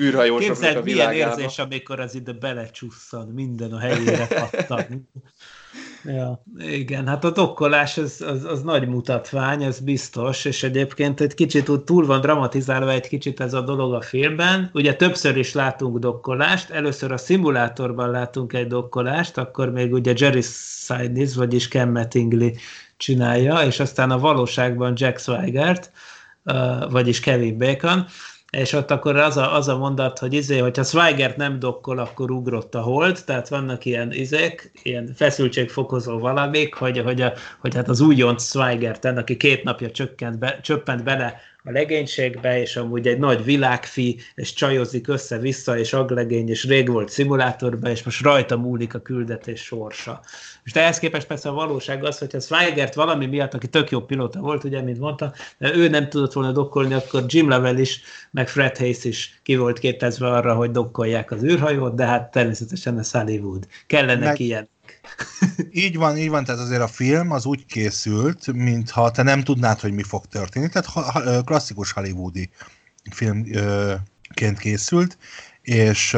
űrhajósoknak Képzeld, a milyen érzés, amikor az ide belecsusszan, minden a helyére pattan. Ja, igen, hát a dokkolás az, az, az nagy mutatvány, ez biztos, és egyébként egy kicsit túl van dramatizálva egy kicsit ez a dolog a filmben. Ugye többször is látunk dokkolást, először a szimulátorban látunk egy dokkolást, akkor még ugye Jerry Sidnis, vagyis Ken Mattingly csinálja, és aztán a valóságban Jack Swigert, vagyis Kevin Bacon, és ott akkor az a, az a mondat, hogy izé, hogyha Swigert nem dokkol, akkor ugrott a hold, tehát vannak ilyen izék, ilyen feszültségfokozó valamik, hogy, hogy, a, hogy hát az újonc Swigert, aki két napja csökkent be, csöppent bele a legénységbe, és amúgy egy nagy világfi, és csajozik össze-vissza, és aglegény, és rég volt szimulátorban, és most rajta múlik a küldetés sorsa. És ehhez képest persze a valóság az, hogy a Swigert valami miatt, aki tök jó pilóta volt, ugye, mint mondta, de ő nem tudott volna dokkolni, akkor Jim Lovell is, meg Fred Hayes is ki volt kétezve arra, hogy dokkolják az űrhajót, de hát természetesen a Hollywood. Kellene meg... ilyen így van, így van, tehát azért a film az úgy készült, mintha te nem tudnád, hogy mi fog történni, tehát ha, ha, klasszikus hollywoodi filmként készült, és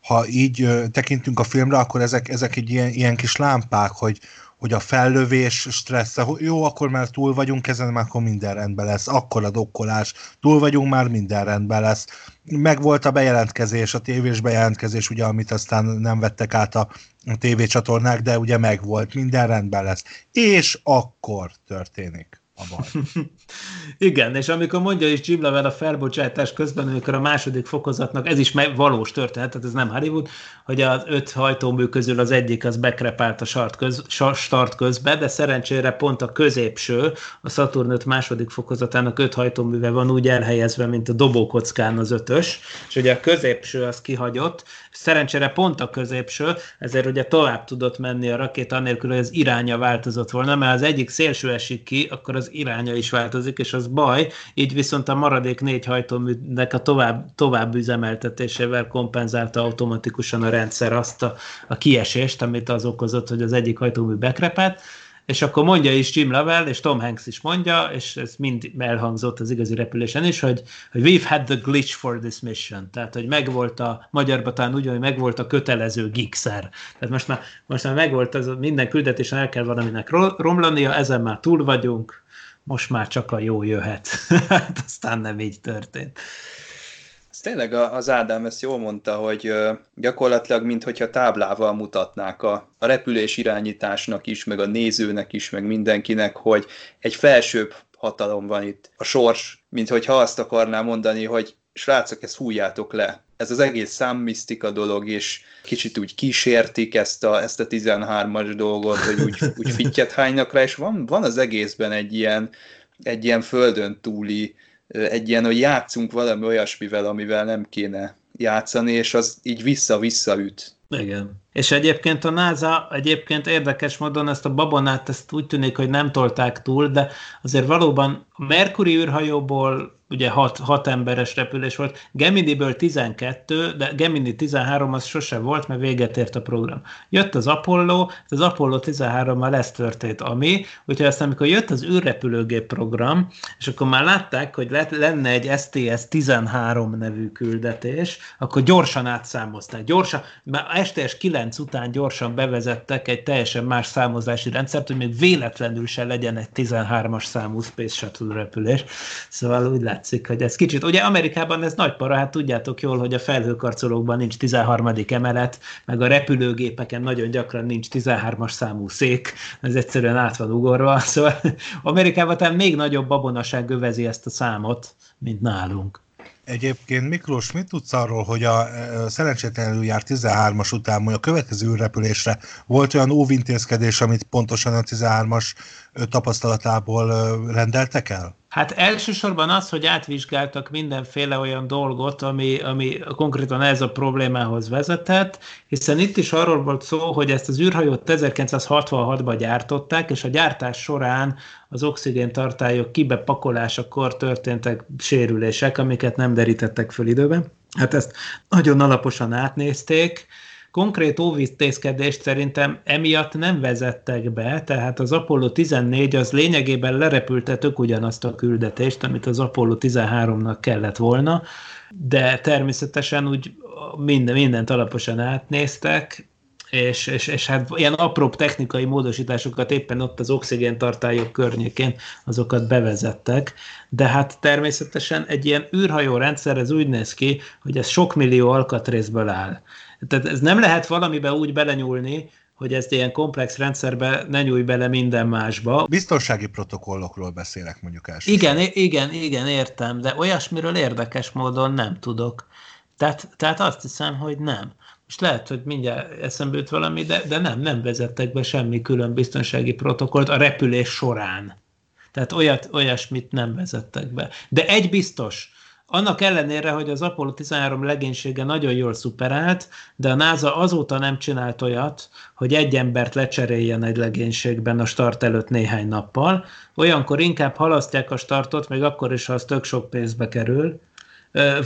ha így tekintünk a filmre, akkor ezek, ezek egy ilyen, ilyen kis lámpák, hogy, hogy a fellövés stressze, hogy jó, akkor már túl vagyunk ezen, már akkor minden rendben lesz, akkor a dokkolás, túl vagyunk, már minden rendben lesz. Meg volt a bejelentkezés, a tévés bejelentkezés, ugye, amit aztán nem vettek át a, a tévécsatornák, de ugye meg volt, minden rendben lesz. És akkor történik a baj. Igen, és amikor mondja is Jim Lovell a felbocsátás közben, amikor a második fokozatnak, ez is valós történet, tehát ez nem Hollywood, hogy az öt hajtómű közül az egyik az bekrepált a start, köz, start közben, de szerencsére pont a középső, a Saturn 5 második fokozatának öt hajtóműve van úgy elhelyezve, mint a dobókockán az ötös, és ugye a középső az kihagyott, szerencsére pont a középső, ezért ugye tovább tudott menni a rakéta, anélkül, hogy az iránya változott volna, mert az egyik szélső esik ki, akkor az iránya is változik, és az baj, így viszont a maradék négy hajtóműnek a tovább, tovább üzemeltetésével kompenzálta automatikusan a rendszer azt a, a kiesést, amit az okozott, hogy az egyik hajtómű bekrepett, és akkor mondja is Jim Lovell, és Tom Hanks is mondja, és ez mind elhangzott az igazi repülésen is, hogy, hogy we've had the glitch for this mission, tehát hogy megvolt a, magyarban talán úgy, hogy megvolt a kötelező gigszer. Tehát most már, most már megvolt, az, minden küldetésen el kell valaminek romlania, ezen már túl vagyunk, most már csak a jó jöhet. hát aztán nem így történt. Ez tényleg az Ádám ezt jól mondta, hogy gyakorlatilag mintha táblával mutatnák a, a repülés irányításnak is, meg a nézőnek is, meg mindenkinek, hogy egy felsőbb hatalom van itt. A sors, mint hogyha azt akarná mondani, hogy srácok, ezt hújjátok le. Ez az egész számmisztika dolog, és kicsit úgy kísértik ezt a, ezt a 13-as dolgot, hogy úgy, úgy fittyet hánynak rá, és van, van az egészben egy ilyen, egy ilyen földön túli, egy ilyen, hogy játszunk valami olyasmivel, amivel nem kéne játszani, és az így vissza-vissza üt. Igen. És egyébként a NASA egyébként érdekes módon ezt a babonát, ezt úgy tűnik, hogy nem tolták túl, de azért valóban a Mercury űrhajóból ugye hat hat emberes repülés volt, Gemini-ből 12, de Gemini 13 az sose volt, mert véget ért a program. Jött az Apollo, az Apollo 13-mal ez történt, ami, úgyhogy aztán amikor jött az űrrepülőgép program, és akkor már látták, hogy lenne egy STS-13 nevű küldetés, akkor gyorsan átszámozták, gyorsan, mert STS-9 Ferenc után gyorsan bevezettek egy teljesen más számozási rendszert, hogy még véletlenül se legyen egy 13-as számú Space Shuttle repülés. Szóval úgy látszik, hogy ez kicsit... Ugye Amerikában ez nagy para, hát tudjátok jól, hogy a felhőkarcolókban nincs 13. emelet, meg a repülőgépeken nagyon gyakran nincs 13-as számú szék, ez egyszerűen át van ugorva. Szóval Amerikában talán még nagyobb babonaság övezi ezt a számot, mint nálunk. Egyébként Miklós, mit tudsz arról, hogy a szerencsétlenül jár 13-as után, hogy a következő repülésre volt olyan óvintézkedés, amit pontosan a 13-as tapasztalatából rendeltek el? Hát elsősorban az, hogy átvizsgáltak mindenféle olyan dolgot, ami, ami konkrétan ez a problémához vezetett, hiszen itt is arról volt szó, hogy ezt az űrhajót 1966-ban gyártották, és a gyártás során az oxigéntartályok kibepakolásakor történtek sérülések, amiket nem derítettek föl időben. Hát ezt nagyon alaposan átnézték, konkrét óvíztészkedést szerintem emiatt nem vezettek be, tehát az Apollo 14 az lényegében lerepülte tök ugyanazt a küldetést, amit az Apollo 13-nak kellett volna, de természetesen úgy minden, mindent alaposan átnéztek, és, és, és hát ilyen apróbb technikai módosításokat éppen ott az oxigéntartályok környékén azokat bevezettek, de hát természetesen egy ilyen űrhajó rendszer ez úgy néz ki, hogy ez sok millió alkatrészből áll. Tehát ez nem lehet valamibe úgy belenyúlni, hogy ezt ilyen komplex rendszerbe ne nyújj bele minden másba. Biztonsági protokollokról beszélek mondjuk első. Igen, igen, igen, értem, de olyasmiről érdekes módon nem tudok. Tehát, tehát azt hiszem, hogy nem. Most lehet, hogy mindjárt eszembe jut valami, de, de nem, nem vezettek be semmi külön biztonsági protokollt a repülés során. Tehát olyat, olyasmit nem vezettek be. De egy biztos, annak ellenére, hogy az Apollo 13 legénysége nagyon jól szuperált, de a NASA azóta nem csinált olyat, hogy egy embert lecseréljen egy legénységben a start előtt néhány nappal. Olyankor inkább halasztják a startot, még akkor is, ha az tök sok pénzbe kerül,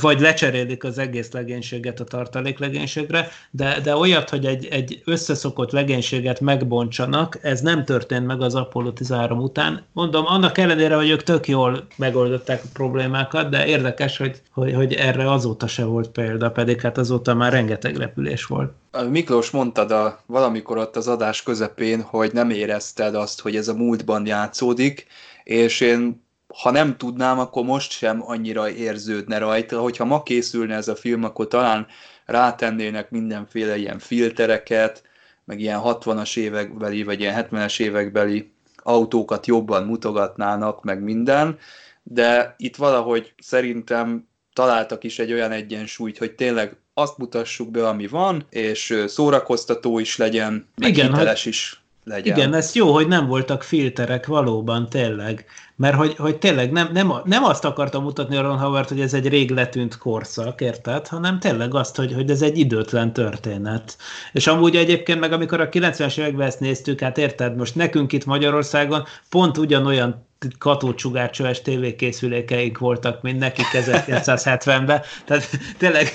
vagy lecserélik az egész legénységet a tartalék legénységre, de, de olyat, hogy egy, egy összeszokott legénységet megbontsanak, ez nem történt meg az Apollo 13 után. Mondom, annak ellenére, hogy ők tök jól megoldották a problémákat, de érdekes, hogy, hogy, hogy erre azóta se volt példa, pedig hát azóta már rengeteg repülés volt. Miklós mondtad a, valamikor ott az adás közepén, hogy nem érezted azt, hogy ez a múltban játszódik, és én ha nem tudnám, akkor most sem annyira érződne rajta. Hogyha ma készülne ez a film, akkor talán rátennének mindenféle ilyen filtereket, meg ilyen 60-as évekbeli, vagy ilyen 70-es évekbeli autókat jobban mutogatnának, meg minden, de itt valahogy szerintem találtak is egy olyan egyensúlyt, hogy tényleg azt mutassuk be, ami van, és szórakoztató is legyen, meg Igen, hiteles hogy... is legyen. Igen, ez jó, hogy nem voltak filterek valóban tényleg, mert hogy, hogy tényleg nem, nem, nem azt akartam mutatni a Ron Howard, hogy ez egy rég letűnt korszak, érted, hanem tényleg azt, hogy, hogy ez egy időtlen történet. És amúgy egyébként meg amikor a 90-es években ezt néztük, hát érted, most nekünk itt Magyarországon pont ugyanolyan katócsugárcsöves tévékészülékeik voltak, mint nekik 1970-ben. Tehát tényleg,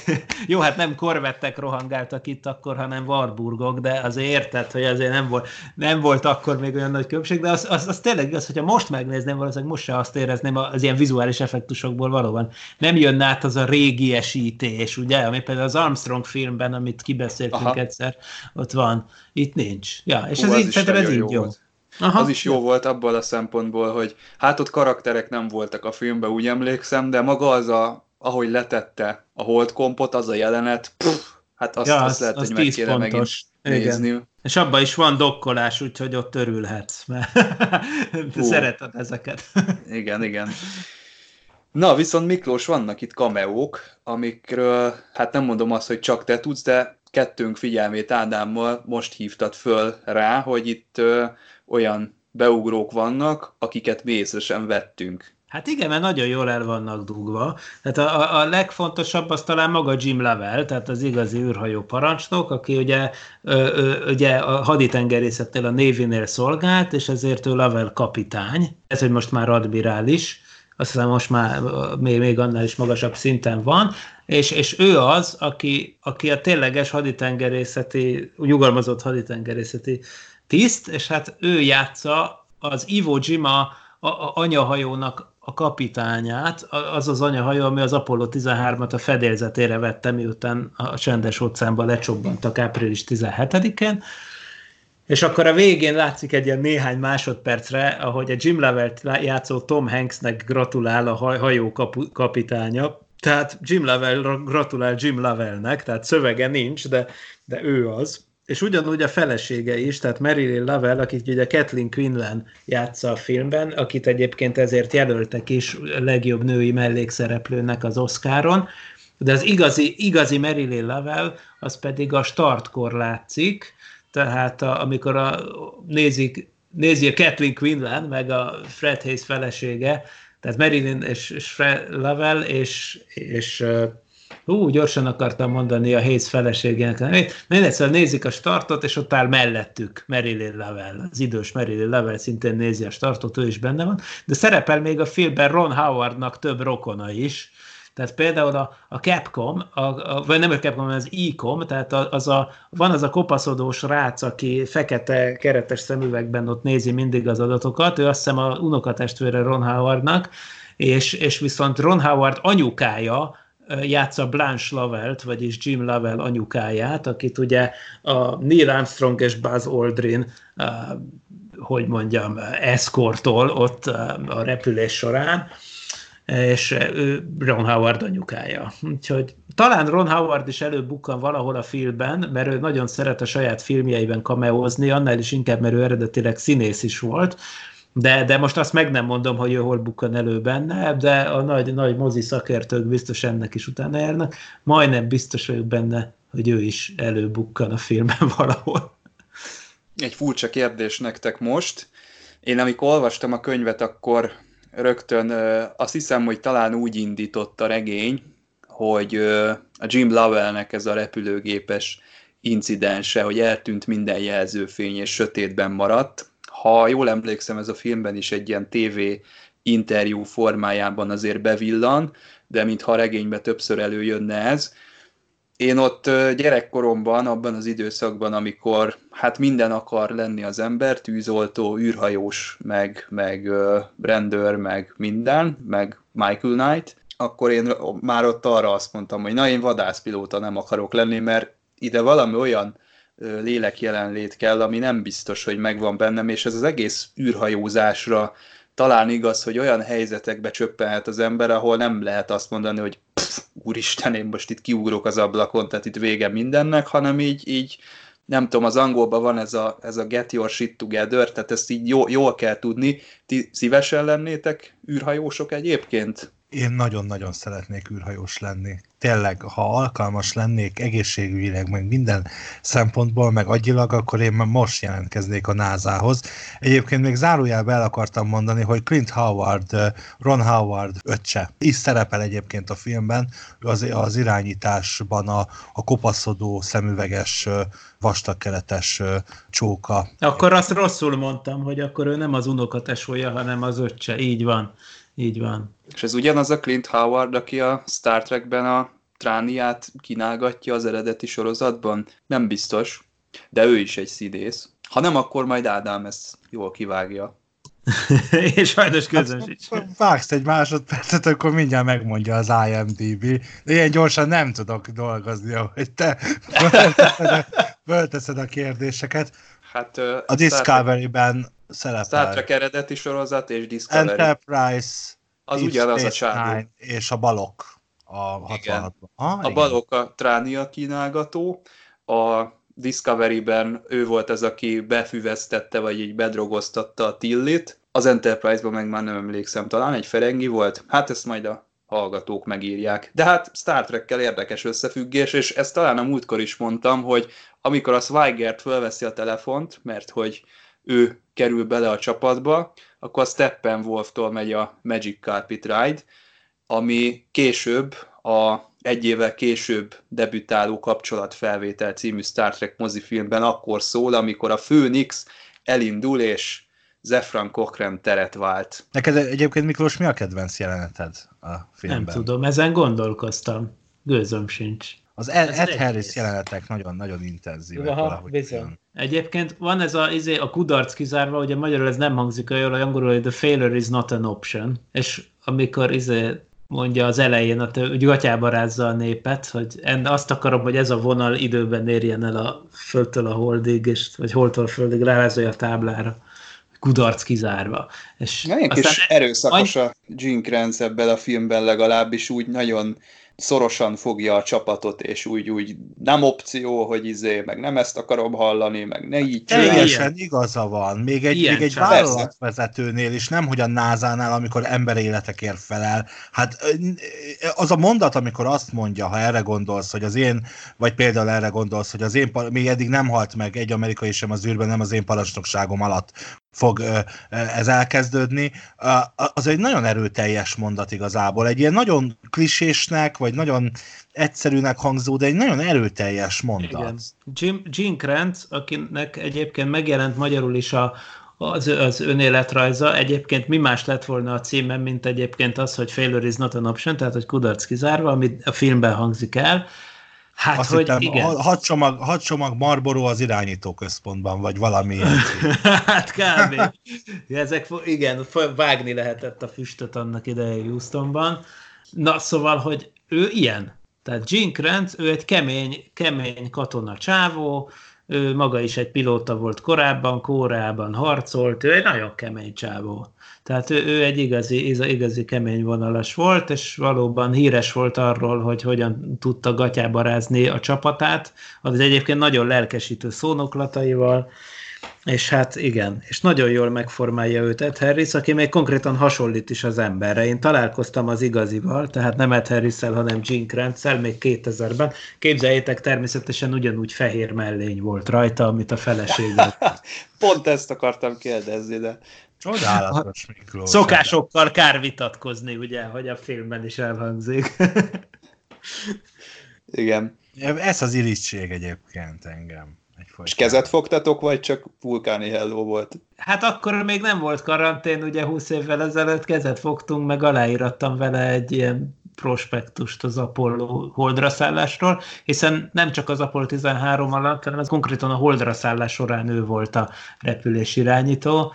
jó, hát nem korvettek rohangáltak itt akkor, hanem Warburgok, de azért érted, hogy azért nem volt, nem volt akkor még olyan nagy különbség, de az, az, az tényleg az, hogyha most megnézném, valószínűleg most se azt érezném az ilyen vizuális effektusokból valóban. Nem jönne át az a régi esítés, ugye, ami például az Armstrong filmben, amit kibeszéltünk Aha. egyszer, ott van. Itt nincs. Ja, és Hú, ez, így, ez így jó. jó. Aha. Az is jó volt abból a szempontból, hogy hát ott karakterek nem voltak a filmben, úgy emlékszem, de maga az a, ahogy letette a holdkompot, az a jelenet, pff, hát azt, ja, azt lehet, az hogy meg kéne megint nézni. Igen. És abban is van dokkolás, úgyhogy ott örülhetsz, mert szereted ezeket. igen, igen. Na, viszont Miklós, vannak itt kameók, amikről, hát nem mondom azt, hogy csak te tudsz, de kettőnk figyelmét Ádámmal most hívtad föl rá, hogy itt olyan beugrók vannak, akiket mi vettünk. Hát igen, mert nagyon jól el vannak dugva. Tehát a, a, legfontosabb az talán maga Jim Level, tehát az igazi űrhajó parancsnok, aki ugye, ö, ö, ugye a haditengerészetnél a Navy-nél szolgált, és ezért ő Level kapitány. Ez, hogy most már admirális, azt hiszem most már még, még annál is magasabb szinten van, és, és ő az, aki, aki a tényleges haditengerészeti, nyugalmazott haditengerészeti tiszt, és hát ő játsza az Iwo Jima a, a anyahajónak a kapitányát, az az anyahajó, ami az Apollo 13-at a fedélzetére vette, miután a csendes óceánban lecsobbantak április 17-én, és akkor a végén látszik egy ilyen néhány másodpercre, ahogy a Jim Level játszó Tom Hanksnek gratulál a hajó kapitánya, tehát Jim Level gratulál Jim Levelnek, tehát szövege nincs, de, de ő az és ugyanúgy a felesége is, tehát Marilyn Lovell, akit ugye Kathleen Quinlan játsza a filmben, akit egyébként ezért jelöltek is legjobb női mellékszereplőnek az Oscaron, de az igazi, igazi Marilyn Lovell, az pedig a startkor látszik, tehát a, amikor a, nézik, nézi a Kathleen Quinlan, meg a Fred Hayes felesége, tehát Marilyn és, és Fred Lovell, és, és Hú, gyorsan akartam mondani a Hayes feleségének. Mert egyszer nézik a startot, és ott áll mellettük Marilyn Level. Az idős Marilyn Level szintén nézi a startot, ő is benne van. De szerepel még a filmben Ron Howardnak több rokona is. Tehát például a, a Capcom, a, a, vagy nem a Capcom, hanem az Ecom, tehát az a, van az a kopaszodós rác, aki fekete keretes szemüvegben ott nézi mindig az adatokat, ő azt hiszem a unokatestvére Ron Howardnak, és, és viszont Ron Howard anyukája játsza Blanche Lavelt, vagyis Jim Lavelle anyukáját, akit ugye a Neil Armstrong és Buzz Aldrin, hogy mondjam, eszkortol ott a repülés során, és ő Ron Howard anyukája. Úgyhogy talán Ron Howard is előbb bukkan valahol a filmben, mert ő nagyon szeret a saját filmjeiben kameózni, annál is inkább, mert ő eredetileg színész is volt, de, de most azt meg nem mondom, hogy ő hol bukkan elő benne, de a nagy, nagy mozi szakértők biztos ennek is utána járnak. Majdnem biztos vagyok benne, hogy ő is előbukkan a filmben valahol. Egy furcsa kérdés nektek most. Én amikor olvastam a könyvet, akkor rögtön azt hiszem, hogy talán úgy indított a regény, hogy a Jim Lovellnek ez a repülőgépes incidense, hogy eltűnt minden jelzőfény és sötétben maradt. Ha jól emlékszem, ez a filmben is egy ilyen TV interjú formájában azért bevillan, de mintha a regényben többször előjönne ez. Én ott gyerekkoromban, abban az időszakban, amikor hát minden akar lenni az ember, tűzoltó, űrhajós, meg, meg rendőr, meg minden, meg Michael Knight, akkor én már ott arra azt mondtam, hogy na én vadászpilóta nem akarok lenni, mert ide valami olyan lélek jelenlét kell, ami nem biztos, hogy megvan bennem, és ez az egész űrhajózásra talán igaz, hogy olyan helyzetekbe csöppenhet az ember, ahol nem lehet azt mondani, hogy pff, úristen, én most itt kiugrok az ablakon, tehát itt vége mindennek, hanem így, így nem tudom, az angolban van ez a, ez a get your shit together, tehát ezt így jó, jól kell tudni. Ti szívesen lennétek űrhajósok egyébként? Én nagyon-nagyon szeretnék űrhajós lenni. Tényleg, ha alkalmas lennék egészségügyileg, meg minden szempontból, meg agyilag, akkor én már most jelentkeznék a NASA-hoz. Egyébként még zárójelbe el akartam mondani, hogy Clint Howard, Ron Howard öccse is szerepel egyébként a filmben, az, az irányításban a, a kopaszodó, szemüveges, vastagkeletes csóka. Akkor azt rosszul mondtam, hogy akkor ő nem az unokatesója, hanem az öccse. Így van. Így van. És ez ugyanaz a Clint Howard, aki a Star Trekben a trániát kínálgatja az eredeti sorozatban? Nem biztos, de ő is egy szidész. Ha nem, akkor majd Ádám ezt jól kivágja. és sajnos közönsíts. Hát, vágsz egy másodpercet, akkor mindjárt megmondja az IMDB. De ilyen gyorsan nem tudok dolgozni, hogy te fölteszed a, a kérdéseket. Hát, a Discovery-ben szerepel. Star Trek eredeti sorozat és Discovery. Enterprise, az ugyanaz a csávó. És a balok a 66-ban. Ah, a igen. balok a tránia kínálgató, a Discovery-ben ő volt az, aki befüvesztette, vagy így bedrogoztatta a Tillit, az Enterprise-ban meg már nem emlékszem, talán egy Ferengi volt, hát ezt majd a hallgatók megírják. De hát Star Trekkel érdekes összefüggés, és ezt talán a múltkor is mondtam, hogy amikor a Swigert fölveszi a telefont, mert hogy ő kerül bele a csapatba, akkor a Steppenwolf-tól megy a Magic Carpet Ride, ami később, a egy évvel később debütáló kapcsolatfelvétel című Star Trek mozifilmben akkor szól, amikor a Phoenix elindul, és Zefran Cochrane teret vált. Neked egyébként, Miklós, mi a kedvenc jeleneted a filmben? Nem tudom, ezen gondolkoztam. Gőzöm sincs. Az Ed, Ed Harris jelenetek nagyon-nagyon intenzívek. Aha, bizony. Egyébként van ez a, izé, a kudarc kizárva, ugye magyarul ez nem hangzik olyan jól, angolul, hogy the failure is not an option, és amikor izé, mondja az elején, a úgy gatyába rázza a népet, hogy en, azt akarom, hogy ez a vonal időben érjen el a földtől a holdig, és, vagy holtól a földig rárázolja a táblára kudarc kizárva. És nagyon kis erőszakos a Gene Kranz ebben a filmben legalábbis úgy nagyon szorosan fogja a csapatot, és úgy, úgy nem opció, hogy izé, meg nem ezt akarom hallani, meg ne így Teljesen igaza van. Még egy, még egy vállalatvezetőnél is, nem hogy a NASA-nál, amikor emberéletekért felel. Hát az a mondat, amikor azt mondja, ha erre gondolsz, hogy az én, vagy például erre gondolsz, hogy az én, még eddig nem halt meg egy amerikai sem az űrben, nem az én parancsnokságom alatt fog ez elkezdődni, az egy nagyon erőteljes mondat igazából. Egy ilyen nagyon klisésnek, vagy nagyon egyszerűnek hangzó, de egy nagyon erőteljes mondat. Igen. Jim, Gene Krantz, akinek egyébként megjelent magyarul is a, az, az önéletrajza, egyébként mi más lett volna a címem, mint egyébként az, hogy failure is not an option, tehát hogy kudarc kizárva, ami a filmben hangzik el, Hát, Azt hogy hittem, igen. Hat csomag, hat csomag Marboró az irányító központban, vagy valami hát kb. Ezek, igen, vágni lehetett a füstöt annak idején Houstonban. Na, szóval, hogy ő ilyen. Tehát Gene Kranz, ő egy kemény, kemény katona csávó, ő maga is egy pilóta volt korábban, Kóreában harcolt, ő egy nagyon kemény csávó. Tehát ő, ő egy igazi, igazi kemény vonalas volt, és valóban híres volt arról, hogy hogyan tudta gatyába rázni a csapatát, az egyébként nagyon lelkesítő szónoklataival, És hát igen, és nagyon jól megformálja őt Ed Harris, aki még konkrétan hasonlít is az emberre. Én találkoztam az igazival, tehát nem Ed harris hanem Gene kranz még 2000-ben. Képzeljétek, természetesen ugyanúgy fehér mellény volt rajta, amit a felesége. Pont ezt akartam kérdezni, de... Csodálatos Miklós. Szokásokkal kár vitatkozni, ugye, hogy a filmben is elhangzik. Igen. Ez az irítség egyébként engem. Egyfajta. És kezet fogtatok, vagy csak vulkáni helló volt? Hát akkor még nem volt karantén, ugye 20 évvel ezelőtt kezet fogtunk, meg aláírattam vele egy ilyen prospektust az Apollo holdra szállásról, hiszen nem csak az Apollo 13 alatt, hanem ez konkrétan a holdra szállás során ő volt a repülés irányító,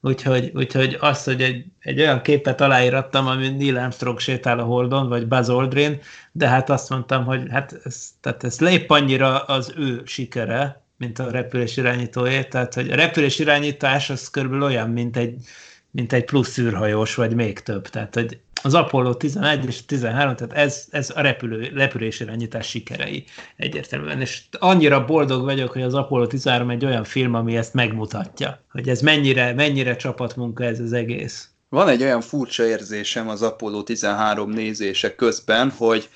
Úgyhogy, úgyhogy azt, hogy egy, egy olyan képet aláírattam, ami Neil Armstrong sétál a Holdon, vagy Buzz Aldrin, de hát azt mondtam, hogy hát ez, tehát ez lép annyira az ő sikere, mint a repülés irányítóé, tehát hogy a repülés irányítás az körülbelül olyan, mint egy, mint egy plusz űrhajós, vagy még több. Tehát, hogy az Apollo 11 és 13, tehát ez, ez a repülő, repülés irányítás sikerei egyértelműen. És annyira boldog vagyok, hogy az Apollo 13 egy olyan film, ami ezt megmutatja, hogy ez mennyire, mennyire csapatmunka ez az egész. Van egy olyan furcsa érzésem az Apollo 13 nézése közben, hogy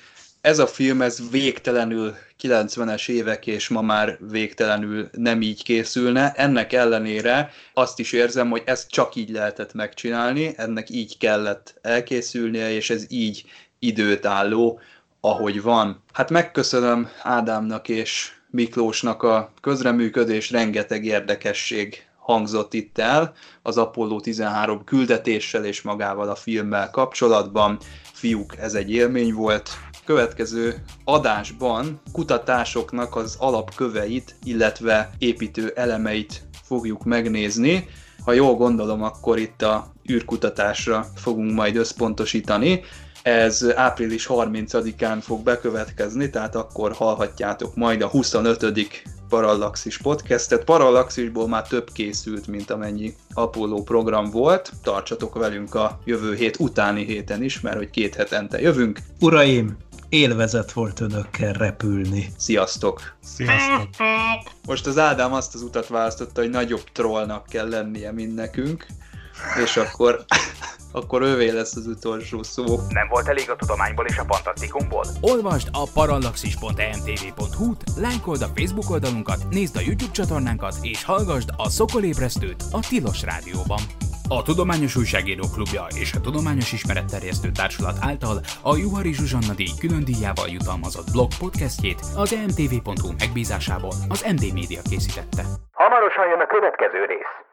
ez a film, ez végtelenül 90-es évek, és ma már végtelenül nem így készülne. Ennek ellenére azt is érzem, hogy ezt csak így lehetett megcsinálni, ennek így kellett elkészülnie, és ez így időt álló, ahogy van. Hát megköszönöm Ádámnak és Miklósnak a közreműködés, rengeteg érdekesség hangzott itt el az Apollo 13 küldetéssel és magával a filmmel kapcsolatban. Fiúk, ez egy élmény volt, következő adásban kutatásoknak az alapköveit, illetve építő elemeit fogjuk megnézni. Ha jól gondolom, akkor itt a űrkutatásra fogunk majd összpontosítani. Ez április 30-án fog bekövetkezni, tehát akkor hallhatjátok majd a 25. Parallaxis podcastet. Parallaxisból már több készült, mint amennyi Apollo program volt. Tartsatok velünk a jövő hét utáni héten is, mert hogy két hetente jövünk. Uraim, élvezet volt önökkel repülni. Sziasztok! Sziasztok! Most az Ádám azt az utat választotta, hogy nagyobb trollnak kell lennie, mint nekünk, és akkor akkor ővé lesz az utolsó szó. Nem volt elég a tudományból és a fantasztikumból? Olvasd a parallaxis.emtv.hu-t, lájkold a Facebook oldalunkat, nézd a YouTube csatornánkat, és hallgassd a Szokolébresztőt a Tilos Rádióban. A Tudományos Újságíró Klubja és a Tudományos Ismeretterjesztő Társulat által a Juhari Zsuzsanna díj külön díjával jutalmazott blog podcastjét az emtv.hu megbízásából az MD Media készítette. Hamarosan jön a következő rész.